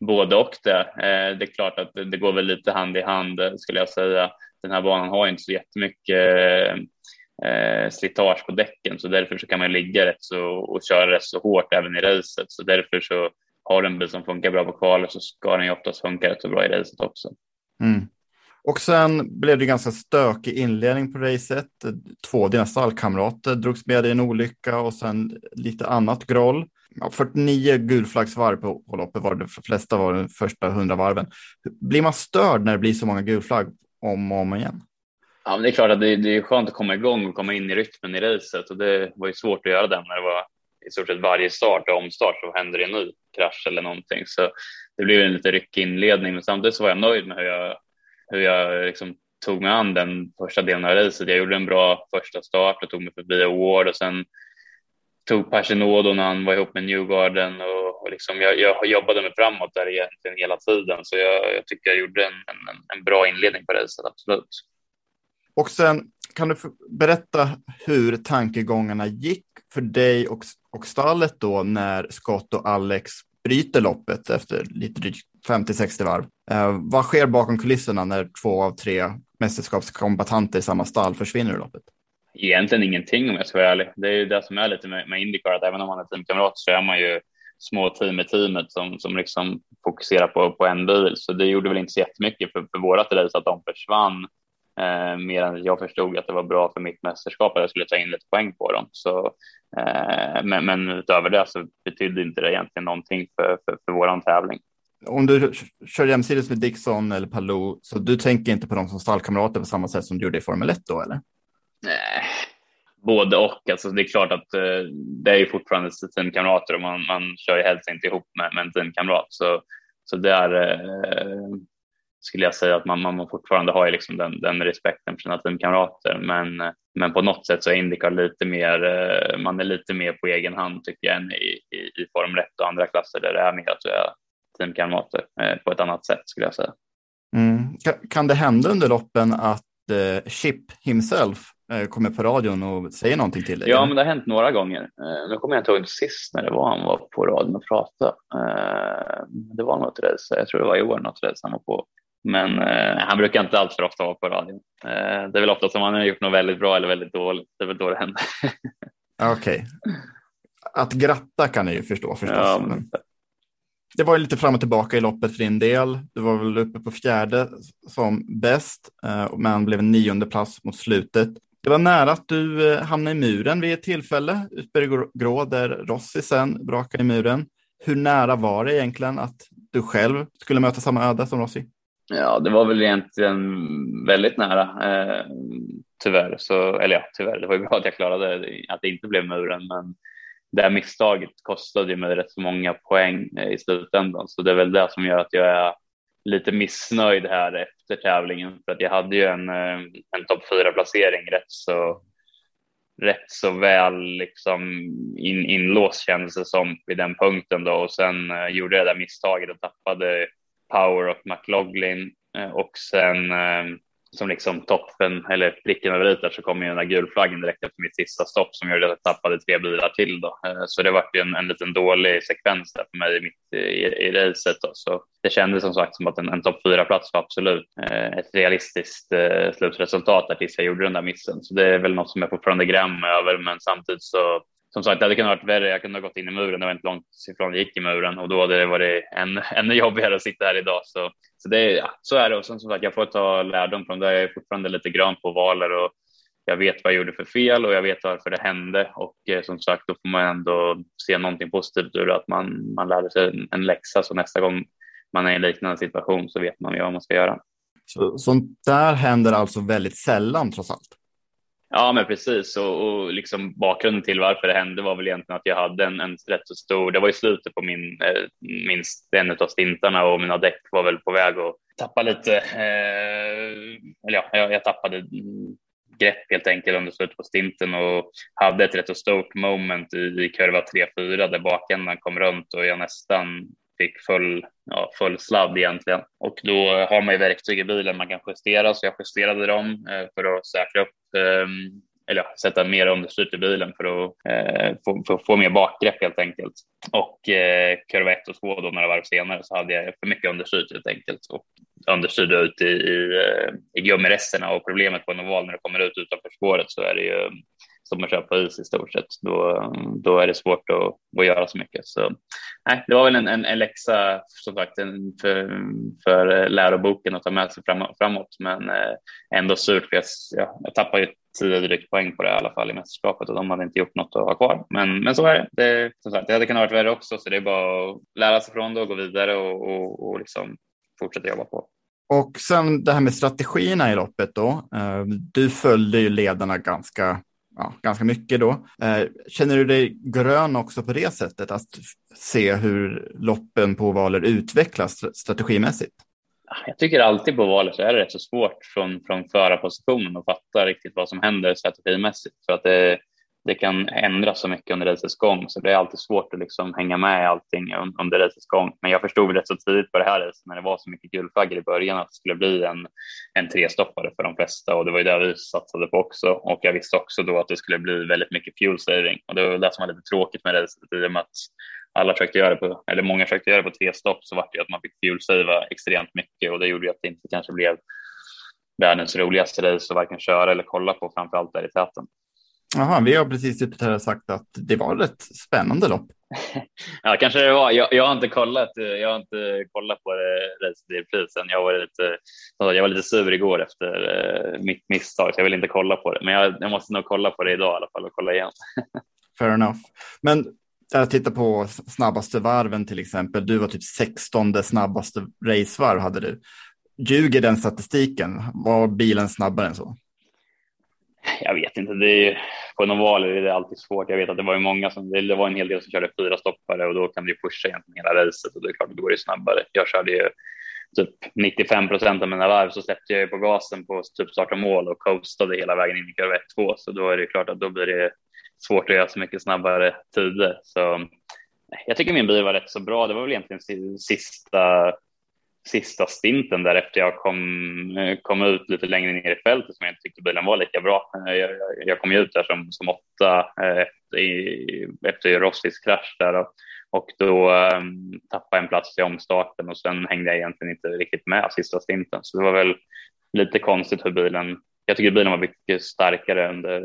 [SPEAKER 7] både och det. Eh, det är klart att det, det går väl lite hand i hand skulle jag säga. Den här banan har inte så jättemycket eh, slitage på däcken så därför så kan man ligga rätt så och köra rätt så hårt även i racet. Så därför så har du en bil som funkar bra på kvalet så ska den ju oftast funka rätt så bra i racet också.
[SPEAKER 2] Mm. Och sen blev det ganska stökig inledning på racet. Två av dina stallkamrater drogs med i en olycka och sen lite annat groll. Ja, 49 gulflaggsvarv på, på loppet var det, de flesta var de första 100 varven. Blir man störd när det blir så många gulflagg om och om igen?
[SPEAKER 7] Ja, men det är klart att det, det är skönt att komma igång och komma in i rytmen i racet och det var ju svårt att göra den när det var i stort sett varje start och omstart så händer det en ny krasch eller någonting. Så det blev en lite ryckig inledning, men samtidigt så var jag nöjd med hur jag, hur jag liksom tog mig an den första delen av racet. Jag gjorde en bra första start och tog mig förbi Award och sen tog Paginodo när han var ihop med Newgarden och, och liksom jag, jag jobbade mig framåt där egentligen hela tiden. Så jag, jag tycker jag gjorde en, en, en bra inledning på racet, absolut.
[SPEAKER 2] Och sen kan du berätta hur tankegångarna gick för dig och, och stallet då när Scott och Alex bryter loppet efter lite drygt 50-60 varv? Eh, vad sker bakom kulisserna när två av tre mästerskapskombatanter i samma stall försvinner ur loppet?
[SPEAKER 7] Egentligen ingenting om jag ska vara ärlig. Det är ju det som är lite med, med Indycar, att även om man är teamkamrat så är man ju små team i teamet som, som liksom fokuserar på, på en bil. Så det gjorde väl inte så jättemycket för, för vårat race att de försvann. Eh, mer än jag förstod att det var bra för mitt mästerskap att jag skulle ta in lite poäng på dem. Så, eh, men, men utöver det så betydde inte det egentligen någonting för, för, för våran tävling.
[SPEAKER 2] Om du kör jämsides med Dixon eller Palou, så du tänker inte på dem som stallkamrater på samma sätt som du gjorde i Formel 1 då, eller?
[SPEAKER 7] Nej, både och. Alltså, det är klart att eh, det är ju fortfarande teamkamrater och man, man kör ju helst inte ihop med, med en teamkamrat. Så, så där eh, skulle jag säga att man, man fortfarande har ju liksom den, den respekten för sina teamkamrater. Men, men på något sätt så är Indycar lite mer, eh, man är lite mer på egen hand tycker jag än i, i, i Form 1 och andra klasser där det är mer att du är teamkamrater eh, på ett annat sätt skulle jag säga.
[SPEAKER 2] Mm. Kan, det hända under loppen att eh, Chip himself kommer på radion och säger någonting till dig?
[SPEAKER 7] Ja, men det har hänt några gånger. Eh, nu kommer jag inte ihåg sist när det var han var på radion och pratade. Eh, det var något race, jag tror det var i år något race han var på. Men eh, han brukar inte alls för ofta vara på radion. Eh, det är väl ofta som han har gjort något väldigt bra eller väldigt dåligt. Det är väl då det händer.
[SPEAKER 2] Okej. Okay. Att gratta kan jag ju förstå förstås.
[SPEAKER 7] Ja,
[SPEAKER 2] men... Det var ju lite fram och tillbaka i loppet för din del. Du var väl uppe på fjärde som bäst, eh, men blev en nionde plats mot slutet. Det var nära att du eh, hamnade i muren vid ett tillfälle, Utberg Grå, där Rossi sen brakade i muren. Hur nära var det egentligen att du själv skulle möta samma öde som Rossi?
[SPEAKER 7] Ja, det var väl egentligen väldigt nära. Eh, tyvärr, så, eller ja, tyvärr, det var ju bra att jag klarade att det inte blev muren, men det här misstaget kostade mig rätt så många poäng eh, i slutändan, så det är väl det som gör att jag är lite missnöjd här efter tävlingen, för att jag hade ju en, eh, en topp fyra placering rätt så rätt så väl liksom in, inlåst kändes det som vid den punkten då. Och sen eh, gjorde jag det där misstaget och tappade Power och McLaughlin eh, och sen eh, som liksom toppen eller pricken över i så kom ju den där gulflaggen direkt efter mitt sista stopp som gjorde att jag tappade tre bilar till då. Eh, så det var ju en, en liten dålig sekvens där för mig mitt i, i racet då. Så det kändes som sagt som att en, en topp fyra plats var absolut eh, ett realistiskt eh, slutresultat där tills jag gjorde den där missen. Så det är väl något som jag fortfarande grämer över, men samtidigt så som sagt, det hade kunnat varit värre. Jag kunde ha gått in i muren. Det var inte långt ifrån jag gick i muren och då hade det varit än, ännu jobbigare att sitta här idag. Så, så, det, ja, så är det. Och som sagt, jag får ta lärdom från det. Jag är fortfarande lite grön på valer och jag vet vad jag gjorde för fel och jag vet varför det hände. Och eh, som sagt, då får man ändå se någonting positivt ur det, att man, man lärde sig en, en läxa. Så nästa gång man är i en liknande situation så vet man vad man ska göra.
[SPEAKER 2] Så, sånt där händer alltså väldigt sällan trots allt?
[SPEAKER 7] Ja, men precis. Och, och liksom bakgrunden till varför det hände var väl egentligen att jag hade en, en rätt så stor, det var i slutet på min, eh, minst en av stintarna och mina däck var väl på väg att tappa lite, eh, eller ja, jag, jag tappade grepp helt enkelt under slutet på stinten och hade ett rätt så stort moment i, i kurva 3-4 där bakändan kom runt och jag nästan fick full, ja, full sladd egentligen. Och då har man ju verktyg i bilen man kan justera, så jag justerade dem eh, för att säkra upp Ehm, eller ja, sätta mer understyrt i bilen för att, eh, få, få, få mer bakgrepp helt enkelt. Och eh, kurva 1 och 2 då några varv senare så hade jag för mycket understyrt helt enkelt och understyrde ut i, i, eh, i gummiresterna och problemet på en oval när det kommer ut utanför spåret så är det ju som att köpa på is i stort sett. Då, då är det svårt att, att göra så mycket. Så, nej, det var väl en, en, en läxa som sagt en, för, för läroboken att ta med sig framåt, men eh, ändå surt för jag, ja, jag tappade ju tio drygt poäng på det i alla fall i mästerskapet och de hade inte gjort något att ha kvar. Men, men så är det. det som sagt, det hade kunnat varit värre också, så det är bara att lära sig från det och gå vidare och, och, och liksom fortsätta jobba på.
[SPEAKER 2] Och sen det här med strategierna i loppet då. Eh, du följde ju ledarna ganska ja, ganska mycket då. Eh, känner du dig grön också på det sättet, att se hur loppen på valer utvecklas strategimässigt?
[SPEAKER 7] Jag tycker alltid på valet så är det rätt så svårt från, från förarpositionen att fatta riktigt vad som händer strategimässigt. För att det, det kan ändras så mycket under racets gång så det är alltid svårt att liksom hänga med i allting under racets gång. Men jag förstod rätt så tidigt på det här racet när det var så mycket gulflaggor i början att det skulle bli en, en trestoppare för de flesta och det var ju det vi satsade på också. Och jag visste också då att det skulle bli väldigt mycket fuel saving och det var det som var lite tråkigt med racet i och med att alla försökte göra det på, eller många försökte göra det på tre stopp så var det att man fick fuelsavea extremt mycket och det gjorde ju att det inte kanske blev världens roligaste race att varken köra eller kolla på, framförallt där i täten.
[SPEAKER 2] Jaha, vi har precis suttit här och sagt att det var ett spännande lopp.
[SPEAKER 7] ja, kanske det var. Jag, jag, har inte kollat. Jag har inte kollat på det racet i prisen. Jag var lite, jag var lite sur igår efter uh, mitt misstag, så jag vill inte kolla på det. Men jag, jag måste nog kolla på det idag i alla fall och kolla igen.
[SPEAKER 2] Fair enough. Men jag tittar på snabbaste varven till exempel. Du var typ 16 snabbaste racevarv hade du. Ljuger den statistiken? Var bilen snabbare än så?
[SPEAKER 7] Jag vet inte. Det är, på en oval är det alltid svårt. Jag vet att det var ju många som, det var en hel del som körde fyra stoppare och då kan du pusha egentligen hela racet och det är klart att det går ju snabbare. Jag körde ju typ 95 procent av mina varv så släppte jag ju på gasen på typ start och mål och coastade hela vägen in i kurva 1-2 så då är det klart att då blir det svårt att göra så mycket snabbare tider. Så jag tycker min bil var rätt så bra. Det var väl egentligen sista sista stinten där efter jag kom, eh, kom ut lite längre ner i fältet som jag inte tyckte bilen var lika bra. Eh, jag, jag kom ju ut där som, som åtta eh, efter, efter Rossis krasch där och, och då um, tappade jag en plats i omstarten och sen hängde jag egentligen inte riktigt med sista stinten. Så det var väl lite konstigt hur bilen. Jag tycker bilen var mycket starkare under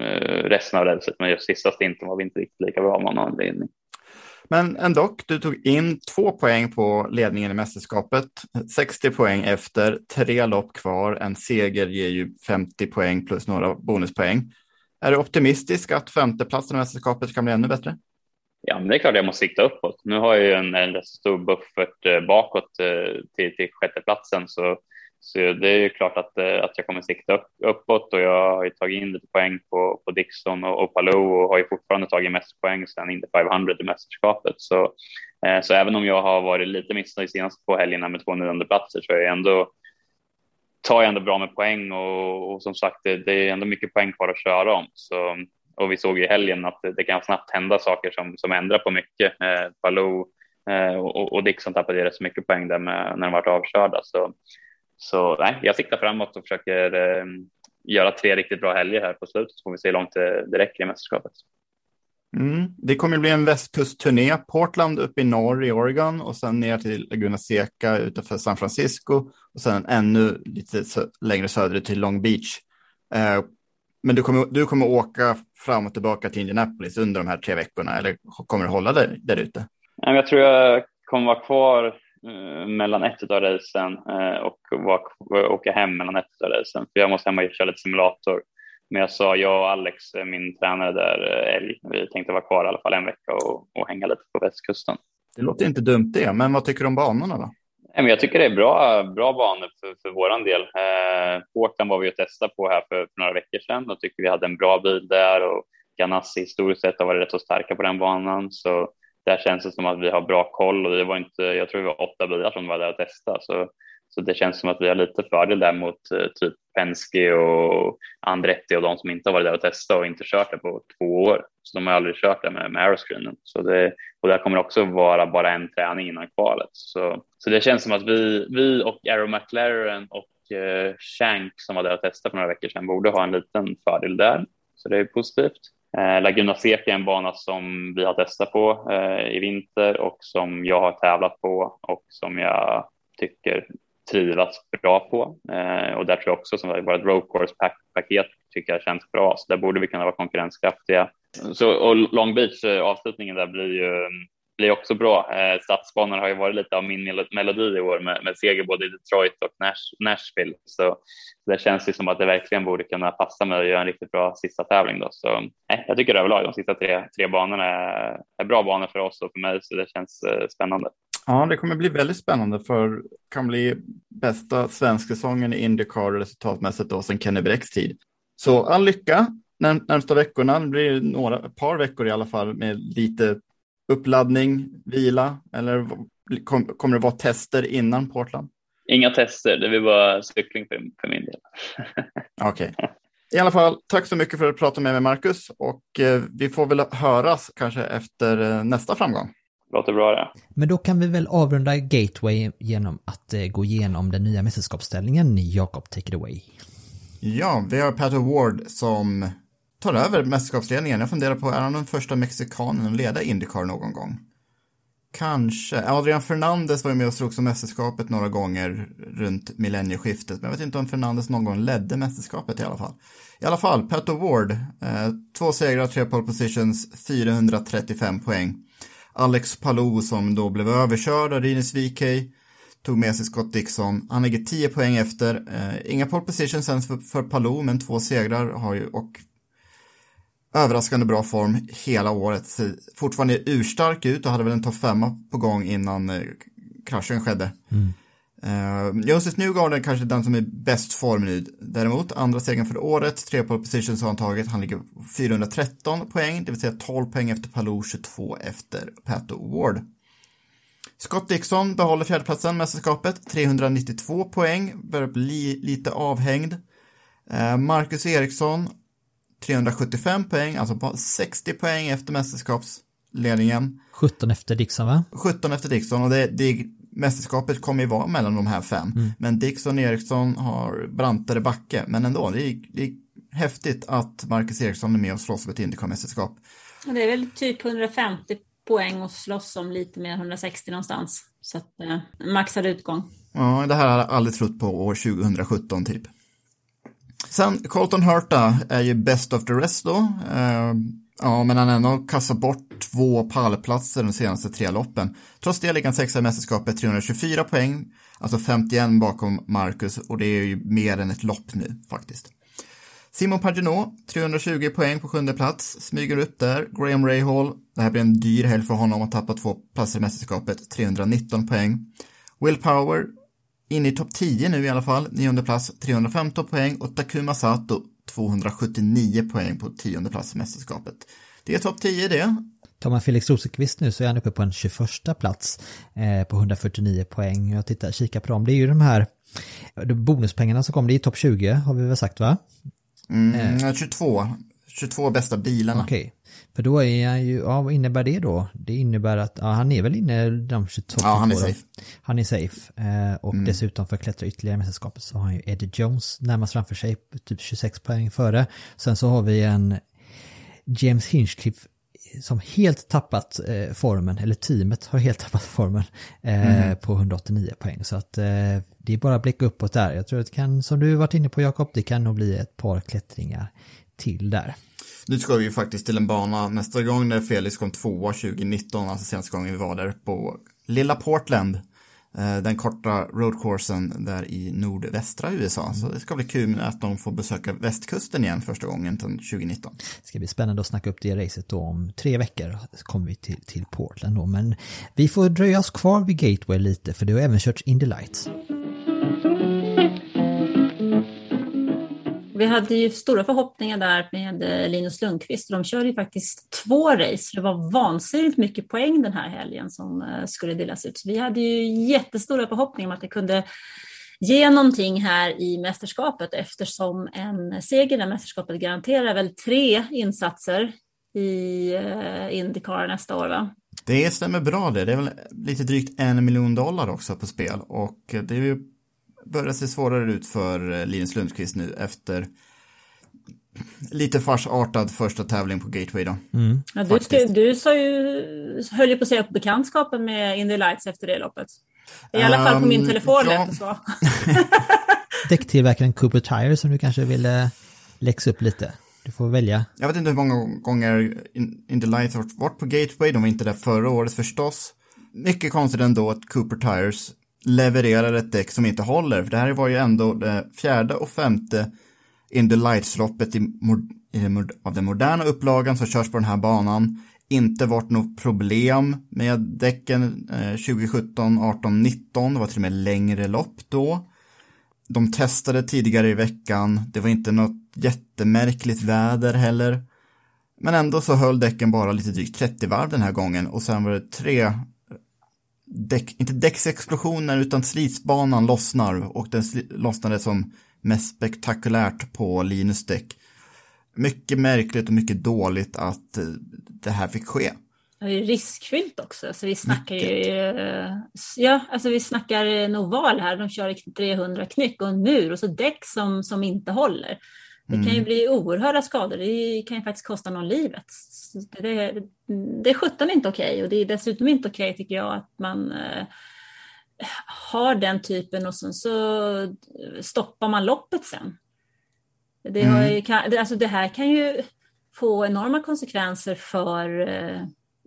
[SPEAKER 7] uh, resten av racet, men just sista stinten var vi inte riktigt lika bra av någon anledning.
[SPEAKER 2] Men ändå, du tog in två poäng på ledningen i mästerskapet. 60 poäng efter, tre lopp kvar. En seger ger ju 50 poäng plus några bonuspoäng. Är du optimistisk att femteplatsen i mästerskapet kan bli ännu bättre?
[SPEAKER 7] Ja, men det är klart jag måste sikta uppåt. Nu har jag ju en, en rätt stor buffert eh, bakåt eh, till, till sjätteplatsen, så så det är ju klart att, eh, att jag kommer sikta upp, uppåt och jag har ju tagit in lite poäng på, på Dixon och, och Palou och har ju fortfarande tagit mest poäng sedan Indy 500 i mästerskapet. Så, eh, så även om jag har varit lite missnöjd senaste två helgerna med två nionde platser så är jag ändå tar jag ändå bra med poäng och, och som sagt det, det, är ändå mycket poäng kvar att köra om. Så, och vi såg i helgen att det, det kan snabbt hända saker som, som ändrar på mycket. Eh, Palou eh, och, och Dixon tappade rätt så mycket poäng där med, när de var avkörda. Så så nej, jag siktar framåt och försöker eh, göra tre riktigt bra helger här på slutet så får vi se hur långt det, det räcker i mästerskapet.
[SPEAKER 2] Mm. Det kommer bli en västkustturné, Portland upp i norr i Oregon och sen ner till Laguna Seca utanför San Francisco och sen ännu lite längre söderut till Long Beach. Eh, men du kommer, du kommer åka fram och tillbaka till Indianapolis under de här tre veckorna eller kommer du hålla dig där ute?
[SPEAKER 7] Jag tror jag kommer vara kvar Eh, mellan ett av racen eh, och åka hem mellan ett av racen. För jag måste hem och köra lite simulator. Men jag sa, jag och Alex, eh, min tränare där, Älg, vi tänkte vara kvar i alla fall en vecka och, och hänga lite på västkusten.
[SPEAKER 2] Det låter inte dumt det, men vad tycker du om banorna då?
[SPEAKER 7] Jag tycker det är bra, bra banor för, för vår del. Eh, Portland var vi och testade på här för, för några veckor sedan och tycker vi hade en bra bil där och Ganassi historiskt sett har varit rätt så starka på den banan. Så där känns det som att vi har bra koll och det var inte, jag tror vi var åtta bilar som var där och testade. Så, så det känns som att vi har lite fördel där mot eh, typ Penske och Andretti och de som inte har varit där och testat och inte kört det på två år. Så de har aldrig kört det med, med aeroscreenen. Så det, och där kommer också vara bara en träning innan kvalet. Så, så det känns som att vi, vi och Aero McLaren och eh, Shank som var där och testade för några veckor sedan borde ha en liten fördel där. Så det är positivt. Eh, Laguna Seca är en bana som vi har testat på eh, i vinter och som jag har tävlat på och som jag tycker trivas bra på. Eh, och där tror jag också som vårt road course paket tycker jag känns bra, så där borde vi kunna vara konkurrenskraftiga. Så, och Long Beach, eh, avslutningen där blir ju mm, blir också bra. Eh, Stadsbanor har ju varit lite av min melodi i år med, med seger både i Detroit och Nash, Nashville. Så det känns ju som att det verkligen borde kunna passa mig att göra en riktigt bra sista tävling då. Så eh, jag tycker överlag de sista tre, tre banorna är, är bra banor för oss och för mig, så det känns eh, spännande.
[SPEAKER 2] Ja, det kommer bli väldigt spännande för kan bli bästa svensksäsongen i Indycar resultatmässigt då sedan Kenny Brecks tid. Så all lycka närmsta veckorna. Det blir några, par veckor i alla fall med lite uppladdning, vila eller kom, kommer det vara tester innan Portland?
[SPEAKER 7] Inga tester, det blir bara cykling för, för min del.
[SPEAKER 2] Okej. Okay. I alla fall, tack så mycket för att prata med mig Marcus och eh, vi får väl höras kanske efter eh, nästa framgång.
[SPEAKER 7] Låter bra det.
[SPEAKER 4] Men då kan vi väl avrunda Gateway genom att eh, gå igenom den nya mästerskapsställningen. Jakob, take it away.
[SPEAKER 2] Ja, vi har Pat Ward som tar över mästerskapsledningen. Jag funderar på, är han den första mexikanen att leda Indycar någon gång? Kanske. Adrian Fernandez var ju med och slogs om mästerskapet några gånger runt millennieskiftet. Men jag vet inte om Fernandez någon gång ledde mästerskapet i alla fall. I alla fall, Pat Ward. Eh, två segrar, tre pole positions, 435 poäng. Alex Palou som då blev överkörd av Rinus VK tog med sig Scott Dixon. Han ligger 10 poäng efter. Eh, inga pole positions ens för, för Palou, men två segrar har ju och överraskande bra form hela året. Fortfarande urstark ut och hade väl en topp femma på gång innan eh, kraschen skedde.
[SPEAKER 4] Mm.
[SPEAKER 2] Uh, Joseph Newgarden är kanske den som är bäst form nu. Däremot, andra segern för året, tre pole positions har han tagit. Han ligger 413 poäng, det vill säga 12 poäng efter Palou, 22 efter Pato Ward. Scott Dixon behåller fjärdeplatsen, mästerskapet, 392 poäng, börjar bli lite avhängd. Uh, Marcus Eriksson 375 poäng, alltså på 60 poäng efter mästerskapsledningen.
[SPEAKER 4] 17 efter Dixon va?
[SPEAKER 2] 17 efter Dixon och det, det mästerskapet kommer ju vara mellan de här fem. Mm. Men Dixon och Eriksson har brantare backe, men ändå, det är, det är häftigt att Marcus Eriksson är med och slåss om ett Indycar-mästerskap.
[SPEAKER 1] Det är väl typ 150 poäng och slåss om lite mer 160 någonstans. Så att eh, maxad utgång.
[SPEAKER 2] Ja, det här har jag aldrig trott på år 2017 typ. Sen Colton Hurta är ju best of the rest då. Uh, ja, men han har ändå kastat bort två pallplatser de senaste tre loppen. Trots det ligger han sexa i mästerskapet, 324 poäng, alltså 51 bakom Marcus och det är ju mer än ett lopp nu faktiskt. Simon Paginot, 320 poäng på sjunde plats, smyger upp där. Graham Rahal, det här blir en dyr helg för honom att tappa två platser i mästerskapet, 319 poäng. Will Power, inne i topp 10 nu i alla fall, nionde plats, 315 poäng och Takuma Sato 279 poäng på tionde plats i mästerskapet. Det är topp 10 det.
[SPEAKER 4] Tar man Felix Rosenqvist nu så är han uppe på en 21 plats eh, på 149 poäng. Jag tittar, kikar på dem. Det är ju de här bonuspengarna som kommer, det är topp 20 har vi väl sagt va?
[SPEAKER 2] Mm, eh. 22. 22 bästa bilarna.
[SPEAKER 4] Okej. För då är han ju, ja vad innebär det då? Det innebär att, ja han är väl inne de 22
[SPEAKER 2] Ja, han är safe.
[SPEAKER 4] Han är safe. Eh, och mm. dessutom för att klättra ytterligare i mästerskapet så har han ju Eddie Jones närmast framför sig, typ 26 poäng före. Sen så har vi en James Hinchcliffe som helt tappat eh, formen, eller teamet har helt tappat formen eh, mm. på 189 poäng. Så att eh, det är bara att blicka uppåt där. Jag tror att det kan, som du varit inne på Jakob, det kan nog bli ett par klättringar till där.
[SPEAKER 2] Nu ska vi ju faktiskt till en bana nästa gång när Felix kom tvåa 2019, alltså senaste gången vi var där på Lilla Portland. Eh, den korta roadcoursen där i nordvästra USA. Så det ska bli kul att de får besöka västkusten igen första gången 2019.
[SPEAKER 4] Det ska bli spännande att snacka upp det racet då om tre veckor. Kommer vi till, till Portland då. Men vi får dröja oss kvar vid Gateway lite för det har även körts Indy Lights.
[SPEAKER 1] Vi hade ju stora förhoppningar där med eh, Linus Lundqvist. och De körde ju faktiskt två race. Det var vansinnigt mycket poäng den här helgen som eh, skulle delas ut. Så vi hade ju jättestora förhoppningar om att det kunde ge någonting här i mästerskapet eftersom en seger i mästerskapet garanterar väl tre insatser i eh, Indycar nästa år va?
[SPEAKER 2] Det stämmer bra det. Det är väl lite drygt en miljon dollar också på spel och det är ju börjar se svårare ut för eh, Linus Lundqvist nu efter lite farsartad första tävling på Gateway då.
[SPEAKER 1] Mm. Ja, du, ska, du sa ju, höll ju på att säga på bekantskapen med Indy Lights efter det loppet. I alla um, fall på min ehm, telefon ja. lät det så.
[SPEAKER 4] Däcktillverkaren Cooper Tire som du kanske ville läxa upp lite. Du får välja.
[SPEAKER 2] Jag vet inte hur många gånger Indy Lights har varit på Gateway. De var inte där förra året förstås. Mycket konstigt ändå att Cooper Tires levererar ett däck som inte håller. För det här var ju ändå det fjärde och femte In the Lights-loppet i, i, av den moderna upplagan som körs på den här banan. Inte varit något problem med däcken eh, 2017, 18, 19. Det var till och med längre lopp då. De testade tidigare i veckan. Det var inte något jättemärkligt väder heller. Men ändå så höll däcken bara lite drygt 30 varv den här gången och sen var det tre däck, inte däcksexplosioner utan slitsbanan lossnar och den lossnade som mest spektakulärt på Linus däck. Mycket märkligt och mycket dåligt att eh, det här fick ske.
[SPEAKER 1] Det är riskfyllt också. Så vi snackar ju, ja, alltså vi snackar en oval här. De kör 300 knyck och en mur och så däck som, som inte håller. Det kan ju bli oerhörda skador. Det kan ju faktiskt kosta någon livet. Det, det är sjutton inte okej och det är dessutom inte okej tycker jag att man eh, har den typen och sen så stoppar man loppet sen. Det, har ju, kan, alltså det här kan ju få enorma konsekvenser för eh,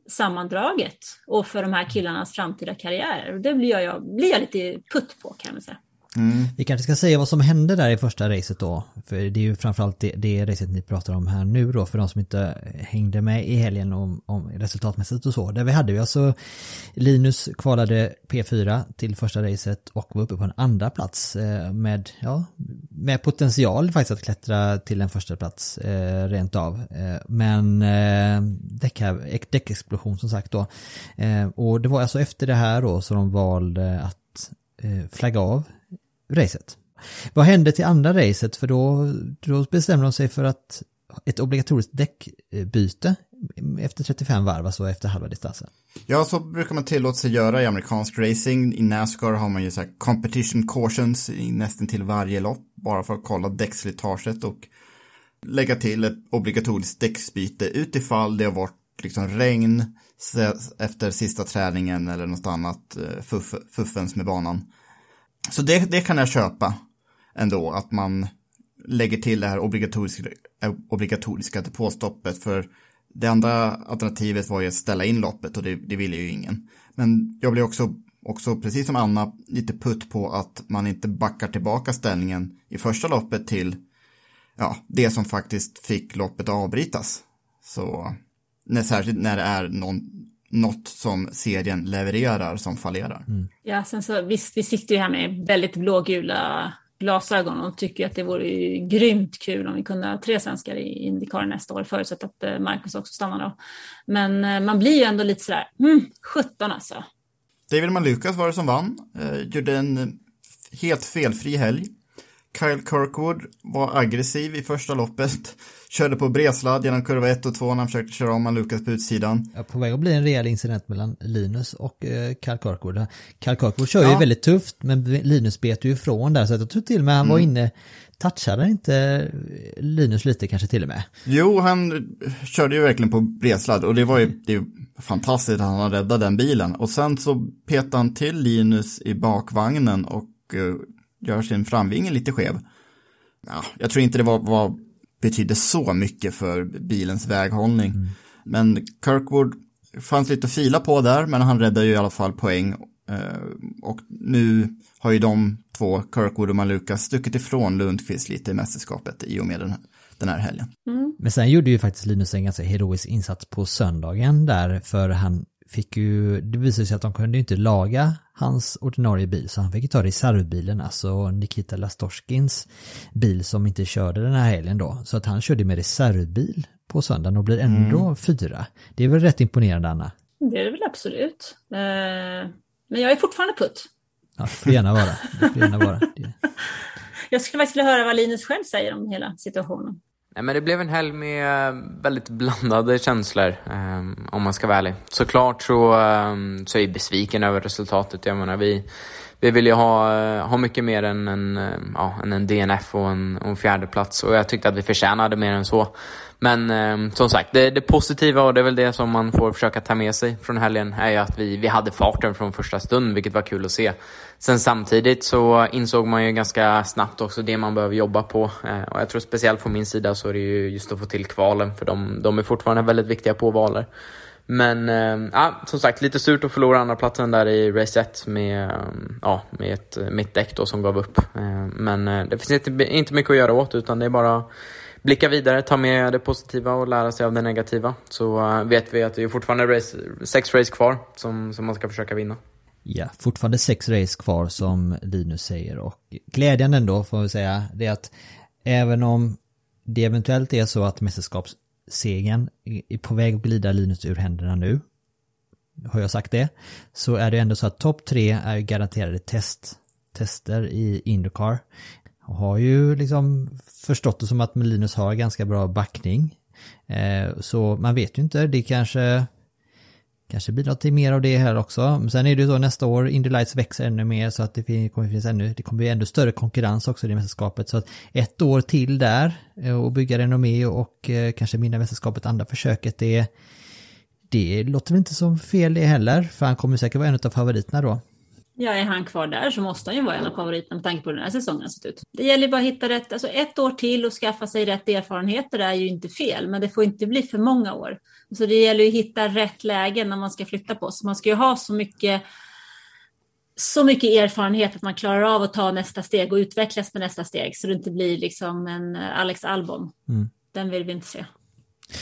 [SPEAKER 1] sammandraget och för de här killarnas framtida karriärer. Och det blir jag, blir jag lite putt på kan man säga. Mm.
[SPEAKER 4] Vi kanske ska säga vad som hände där i första racet då. För det är ju framförallt det, det racet ni pratar om här nu då för de som inte hängde med i helgen om, om resultatmässigt och så. Där vi hade ju alltså Linus kvalade P4 till första racet och var uppe på en andra plats eh, med, ja, med potential faktiskt att klättra till en första plats eh, rent av. Eh, men eh, däckexplosion som sagt då. Eh, och det var alltså efter det här då som de valde att eh, flagga av racet. Vad hände till andra racet? För då, då bestämde de sig för att ett obligatoriskt däckbyte efter 35 varv, alltså efter halva distansen.
[SPEAKER 2] Ja, så brukar man tillåta sig göra i amerikansk racing. I Nascar har man ju så här competition cautions i nästan till varje lopp, bara för att kolla däckslitaget och lägga till ett obligatoriskt däcksbyte utifall det har varit liksom regn efter sista träningen eller något annat eh, fuff, fuffens med banan. Så det, det kan jag köpa ändå, att man lägger till det här obligatoriska, eh, obligatoriska depåstoppet för det andra alternativet var ju att ställa in loppet och det, det ville ju ingen. Men jag blir också, också, precis som Anna, lite putt på att man inte backar tillbaka ställningen i första loppet till ja, det som faktiskt fick loppet att avbrytas. Så när, särskilt när det är någon, något som serien levererar som fallerar.
[SPEAKER 1] Ja, sen så visst, vi sitter ju här med väldigt blågula glasögon och tycker att det vore ju grymt kul om vi kunde ha tre svenskar i Indycar nästa år, förutsatt att eh, Marcus också stannar då. Men eh, man blir ju ändå lite sådär, hmm, 17 alltså.
[SPEAKER 2] David Malukas var det som vann, eh, gjorde en eh, helt felfri helg. Kyle Kirkwood var aggressiv i första loppet, körde på bredsladd genom kurva 1 och 2 när han försökte köra om Malukas på utsidan.
[SPEAKER 4] Ja, På väg att bli en rejäl incident mellan Linus och eh, Karl. Karl Kirkwood kör ju
[SPEAKER 2] Ja.
[SPEAKER 4] väldigt tufft men Linus bet ju ifrån där så jag tror till och med han var inne, touchade inte Linus lite kanske till och med?
[SPEAKER 2] Jo, han körde ju verkligen på bredsladd och det var ju, det är ju fantastiskt att han räddade den bilen. Och sen så petade han till Linus i bakvagnen och eh, gör sin framvinge lite skev. Ja, jag tror inte det var, var betydde så mycket för bilens väghållning. Men Kirkwood fanns lite att fila på där, men han räddade ju i alla fall poäng. Eh, och nu har ju de två, Kirkwood och Malukas, stuckit ifrån Lundqvist lite i mästerskapet i och med den här, den här helgen.
[SPEAKER 4] Men sen gjorde ju faktiskt Linus en ganska heroisk insats på söndagen där för han fick ju, det visade sig att de kunde inte laga hans ordinarie bil så han fick ju ta reservbilen, alltså Nikita Lastorskins bil som inte körde den här helgen då. Så att han körde med reservbil på söndagen och blir ändå fyra. Det är väl rätt imponerande Anna?
[SPEAKER 1] Det är det väl absolut. Eh, men jag är fortfarande putt.
[SPEAKER 4] Ja, det får gärna vara. Det får gärna vara. Det-
[SPEAKER 1] Jag skulle faktiskt vilja höra vad Linus själv säger om hela situationen.
[SPEAKER 8] Nej, men det blev en helg med eh, väldigt blandade känslor, um, om man ska vara ärlig. Såklart så, um, så är jag besviken över resultatet. Jag menar, vi, vi vill ju ha, eh, ha mycket mer än en, eh, ja, än en DNF och en, och en fjärde plats och jag tyckte att vi förtjänade mer än så. Men eh, som sagt, det, det positiva och det är väl det som man får försöka ta med sig från helgen är ju att vi, vi hade farten från första stund, vilket var kul att se. Sen samtidigt så insåg man ju ganska snabbt också det man behöver jobba på. Eh, och jag tror speciellt från min sida så är det ju just att få till kvalen, för de, de är fortfarande väldigt viktiga påvaler. Men eh, ja, som sagt, lite surt att förlora andra platsen där i race 1 med, eh, ja, med ett mittdäck då som gav upp. Eh, men eh, det finns inte, inte mycket att göra åt utan det är bara blicka vidare, ta med det positiva och lära sig av det negativa. Så eh, vet vi att det är fortfarande race, sex race kvar som, som man ska försöka vinna.
[SPEAKER 4] Ja, fortfarande sex race kvar som Linus säger och glädjande ändå får vi säga det är att även om det eventuellt är så att mästerskapssegern är på väg att glida Linus ur händerna nu har jag sagt det så är det ändå så att topp tre är garanterade test, tester i Indycar och har ju liksom förstått det som att Linus har ganska bra backning eh, så man vet ju inte, det kanske kanske blir till mer av det här också. Men sen är det ju så nästa år, Indy Lights växer ännu mer så att det kommer finnas ännu, det kommer bli ännu större konkurrens också i det mästerskapet. Så att ett år till där eh, och bygga renommé och eh, kanske vinna mästerskapet andra försöket, det, det låter väl inte som fel det heller, för han kommer säkert vara en av favoriterna då.
[SPEAKER 1] Ja, är han kvar där så måste han ju vara en av favoriterna med tanke på hur den här säsongen har sett ut. Det gäller bara att hitta rätt, alltså ett år till och skaffa sig rätt erfarenheter är ju inte fel, men det får inte bli för många år. Så det gäller ju att hitta rätt lägen när man ska flytta på sig. Man ska ju ha så mycket så mycket erfarenhet att man klarar av att ta nästa steg och utvecklas med nästa steg så det inte blir liksom en Alex Albon.
[SPEAKER 4] Mm.
[SPEAKER 1] Den vill vi inte se.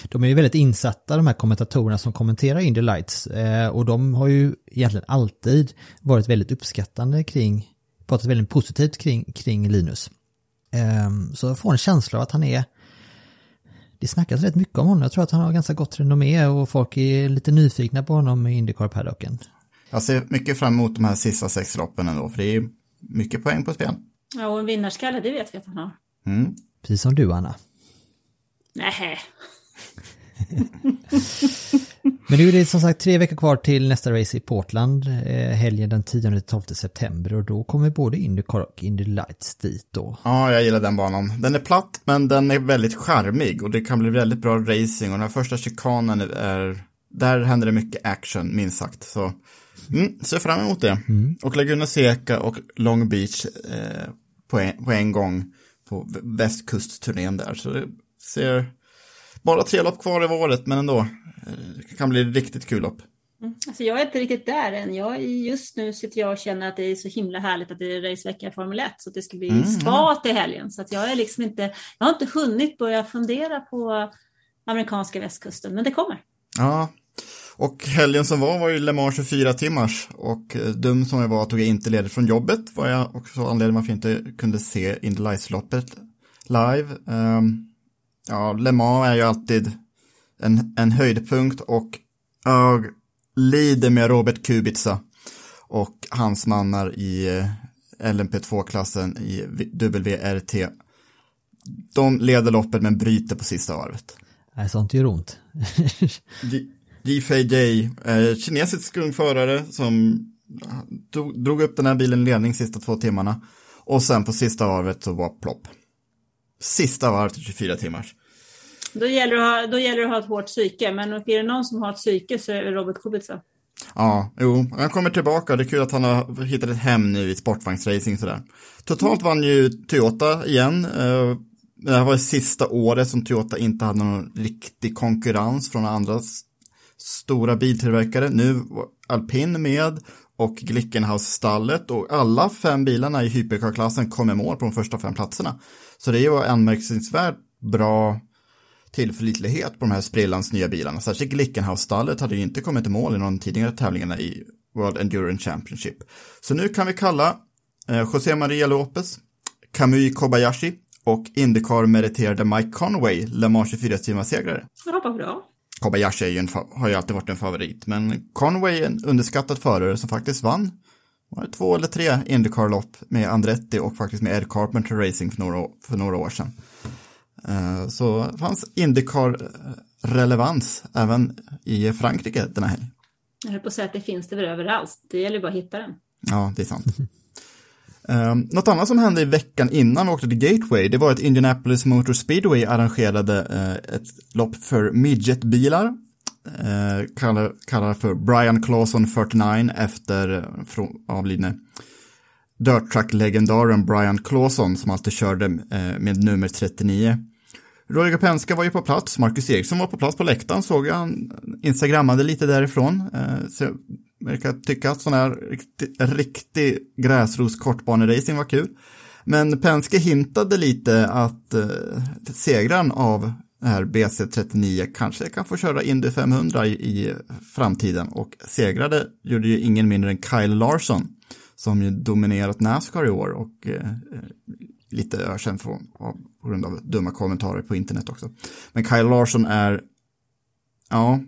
[SPEAKER 4] De är ju väldigt insatta de här kommentatorerna som kommenterar Indy Lights eh, och de har ju egentligen alltid varit väldigt uppskattande kring, pratat väldigt positivt kring, kring Linus. Eh, så jag får en känsla av att han är, det snackas rätt mycket om honom, jag tror att han har ganska gott renommé och folk är lite nyfikna på honom i Indycar-paddocken.
[SPEAKER 2] Jag ser mycket fram emot de här sista sex loppen ändå, för det är mycket poäng på spel.
[SPEAKER 1] Ja, och en vinnarskalle, det vet vi att han har.
[SPEAKER 2] Mm.
[SPEAKER 4] Precis som du Anna.
[SPEAKER 1] Nej.
[SPEAKER 4] Men nu är det som sagt tre veckor kvar till nästa race i Portland, eh, helgen den 10-12 september och då kommer både Indycar och Indy Lights dit då.
[SPEAKER 2] Ja, jag gillar den banan. Den är platt, men den är väldigt charmig och det kan bli väldigt bra racing och den här första chikanen är, där händer det mycket action, minst sagt. Så, mm, ser fram emot det. Och Laguna Seca och Long Beach eh, på, en, på en gång på västkustturnén där. Så det ser, bara tre lopp kvar i året, men ändå. Det kan bli riktigt kul lopp.
[SPEAKER 1] Alltså jag är inte riktigt där än. Jag, just nu sitter jag och känner att det är så himla härligt att det är racevecka i Formel 1 så att det ska bli
[SPEAKER 2] Mm,
[SPEAKER 1] spa till helgen. Så att jag är liksom inte, jag har inte hunnit börja fundera på amerikanska västkusten, men det kommer.
[SPEAKER 2] Ja, och helgen som var var ju Le Mans 24 timmars och eh, dum som jag var tog jag inte ledigt från jobbet var jag också anledningen varför jag inte kunde se Indy Lights-loppet live. Ehm, ja, Le Mans är ju alltid en, en höjdpunkt och jag lider med Robert Kubica och hans mannar i eh, LMP2-klassen i WRT. De leder loppet men bryter på sista varvet.
[SPEAKER 4] Nej, sånt gör ont.
[SPEAKER 2] G- GFJ, eh, kinesisk ung förare som drog, drog upp den här bilen i ledning sista två timmarna. Och sen på sista varvet så var plopp. Sista varvet till 24 timmars.
[SPEAKER 1] Då gäller, det att ha, då gäller det att ha ett hårt psyke, men är det någon som har ett psyke så är det Robert Kubica.
[SPEAKER 2] Ja, jo, han kommer tillbaka. Det är kul att han har hittat ett hem nu i sportvagnsracing sådär. Totalt vann ju Toyota igen. Eh, Det här var det sista året som Toyota inte hade någon riktig konkurrens från andra stora biltillverkare. Nu var Alpin med och Glickenhaus-stallet och alla fem bilarna i hypercar-klassen kom i mål på de första fem platserna. Så det var anmärkningsvärt bra tillförlitlighet på de här sprillans nya bilarna. Särskilt Glickenhaus-stallet hade ju inte kommit i mål i någon tidigare tävlingarna i World Endurance Championship. Så nu kan vi kalla eh, José Maria Lopez, Kamui Kobayashi och Indycar-meriterade Mike Conway Le Mans 24-timmarssegrare.
[SPEAKER 1] Ja, vad bra.
[SPEAKER 2] Kobayashi är ju en, har ju alltid varit en favorit, men Conway är en underskattad förare som faktiskt vann var det två eller tre Indycar-lopp med Andretti och faktiskt med Ed Carpenter Racing för några, för några år sedan. Eh, Så det fanns Indycar-relevans även i Frankrike denna helg.
[SPEAKER 1] Jag höll på att säga att det finns det väl överallt. Det gäller bara att hitta den.
[SPEAKER 2] Ja, det är sant. Um, något annat som hände i veckan innan vi åkte till Gateway, det var att Indianapolis Motor Speedway arrangerade eh, ett lopp för midgetbilar. Eh, kallar, kallar för Brian Clauson 49 efter eh, från, avlidne dirt truck-legendaren Brian Clauson som alltid körde eh, med nummer 39. Roger Penska var ju på plats, Marcus Eriksson var på plats på läktaren, såg jag, han instagrammade lite därifrån. Eh, så jag verkar tycka att sån här riktig, riktig gräsros kortbaneracing var kul. Men Penske hintade lite att eh, segraren av här BC39 kanske kan få köra Indy 500 i, i framtiden och segrade gjorde ju ingen mindre än Kyle Larson som ju dominerat Nascar i år och eh, lite ökänd på, på grund av dumma kommentarer på internet också. Men Kyle Larsson är, ja,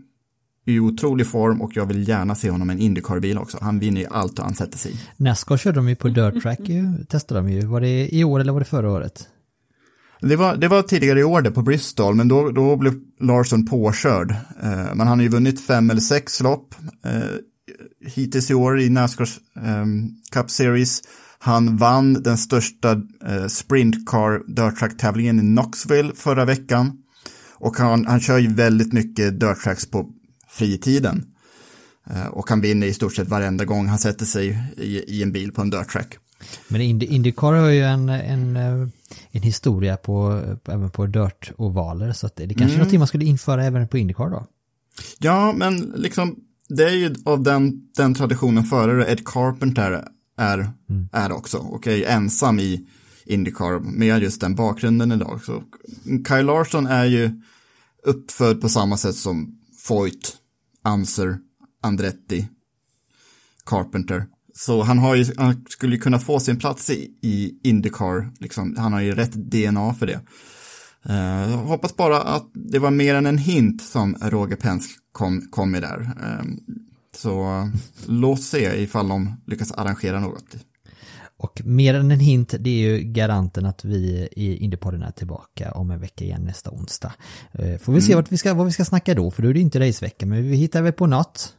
[SPEAKER 2] i otrolig form och jag vill gärna se honom i en Indycar-bil också. Han vinner ju allt han sätter sig i.
[SPEAKER 4] Nascar körde de ju på dirt track ju, testade de ju. Var det i år eller var det förra året?
[SPEAKER 2] Det var, det var tidigare i år det på Bristol, men då, då blev Larsson påkörd. Eh, men han har ju vunnit fem eller sex lopp eh, hittills i år i Nascars eh, Cup Series. Han vann den största eh, sprintcar dirt track-tävlingen i Knoxville förra veckan. Och han, han kör ju väldigt mycket dirt tracks på fritiden. Eh, och han vinner i stort sett varenda gång han sätter sig i, i en bil på en dirt track.
[SPEAKER 4] Men Indy, Indycar har ju en, en, eh, en historia på, även på dirt-ovaler, så att det, det kanske är
[SPEAKER 2] Mm.
[SPEAKER 4] någonting man skulle införa även på Indycar då.
[SPEAKER 2] Ja, men liksom det är ju av den, den traditionen före Ed Carpenter är, är också och är ju ensam i Indycar med just den bakgrunden idag. Så Kyle Larsson är ju uppfödd på samma sätt som Foyt, Anser, Andretti, Carpenter. Så han, har ju, han skulle ju kunna få sin plats i, i Indycar, liksom, han har ju rätt DNA för det. Jag hoppas bara att det var mer än en hint som Roger Penske kom, kom med där. Eh, så eh, låt se ifall de lyckas arrangera något.
[SPEAKER 4] Och mer än en hint, det är ju garanten att vi i Indypodden är tillbaka om en vecka igen nästa onsdag. Eh, Får vi se
[SPEAKER 2] Mm.
[SPEAKER 4] vart vi ska, vad vi ska snacka då, för då är det inte racevecka, men vi hittar väl på något.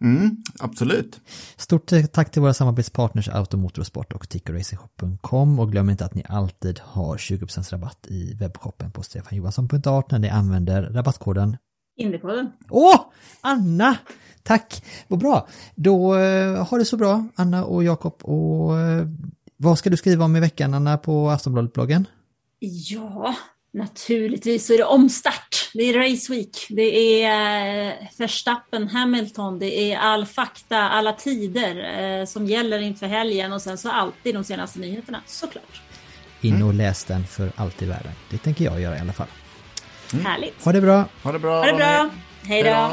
[SPEAKER 2] Mm, absolut.
[SPEAKER 4] Stort tack till våra samarbetspartners Automotorsport och tickerracingshop.com och glöm inte att ni alltid har 20% rabatt i webbshoppen på stefanjohansson.art när ni använder rabattkoden
[SPEAKER 1] Indypodden.
[SPEAKER 4] Åh! Anna! Tack! Vad bra. Då eh, har det så bra, Anna och Jakob. Och eh, vad ska du skriva om i veckan, Anna, på Aftonbladet-bloggen?
[SPEAKER 1] Ja, naturligtvis så är det omstart. Det är Race Week. Det är eh, Verstappen, Hamilton, det är all fakta, alla tider eh, som gäller inför helgen och sen så alltid de senaste nyheterna, såklart.
[SPEAKER 4] In och läs den för allt i världen. Det tänker jag göra i alla fall.
[SPEAKER 1] Härligt.
[SPEAKER 4] Ha det bra!
[SPEAKER 2] Ha det bra!
[SPEAKER 1] Ha det bra! Hej då!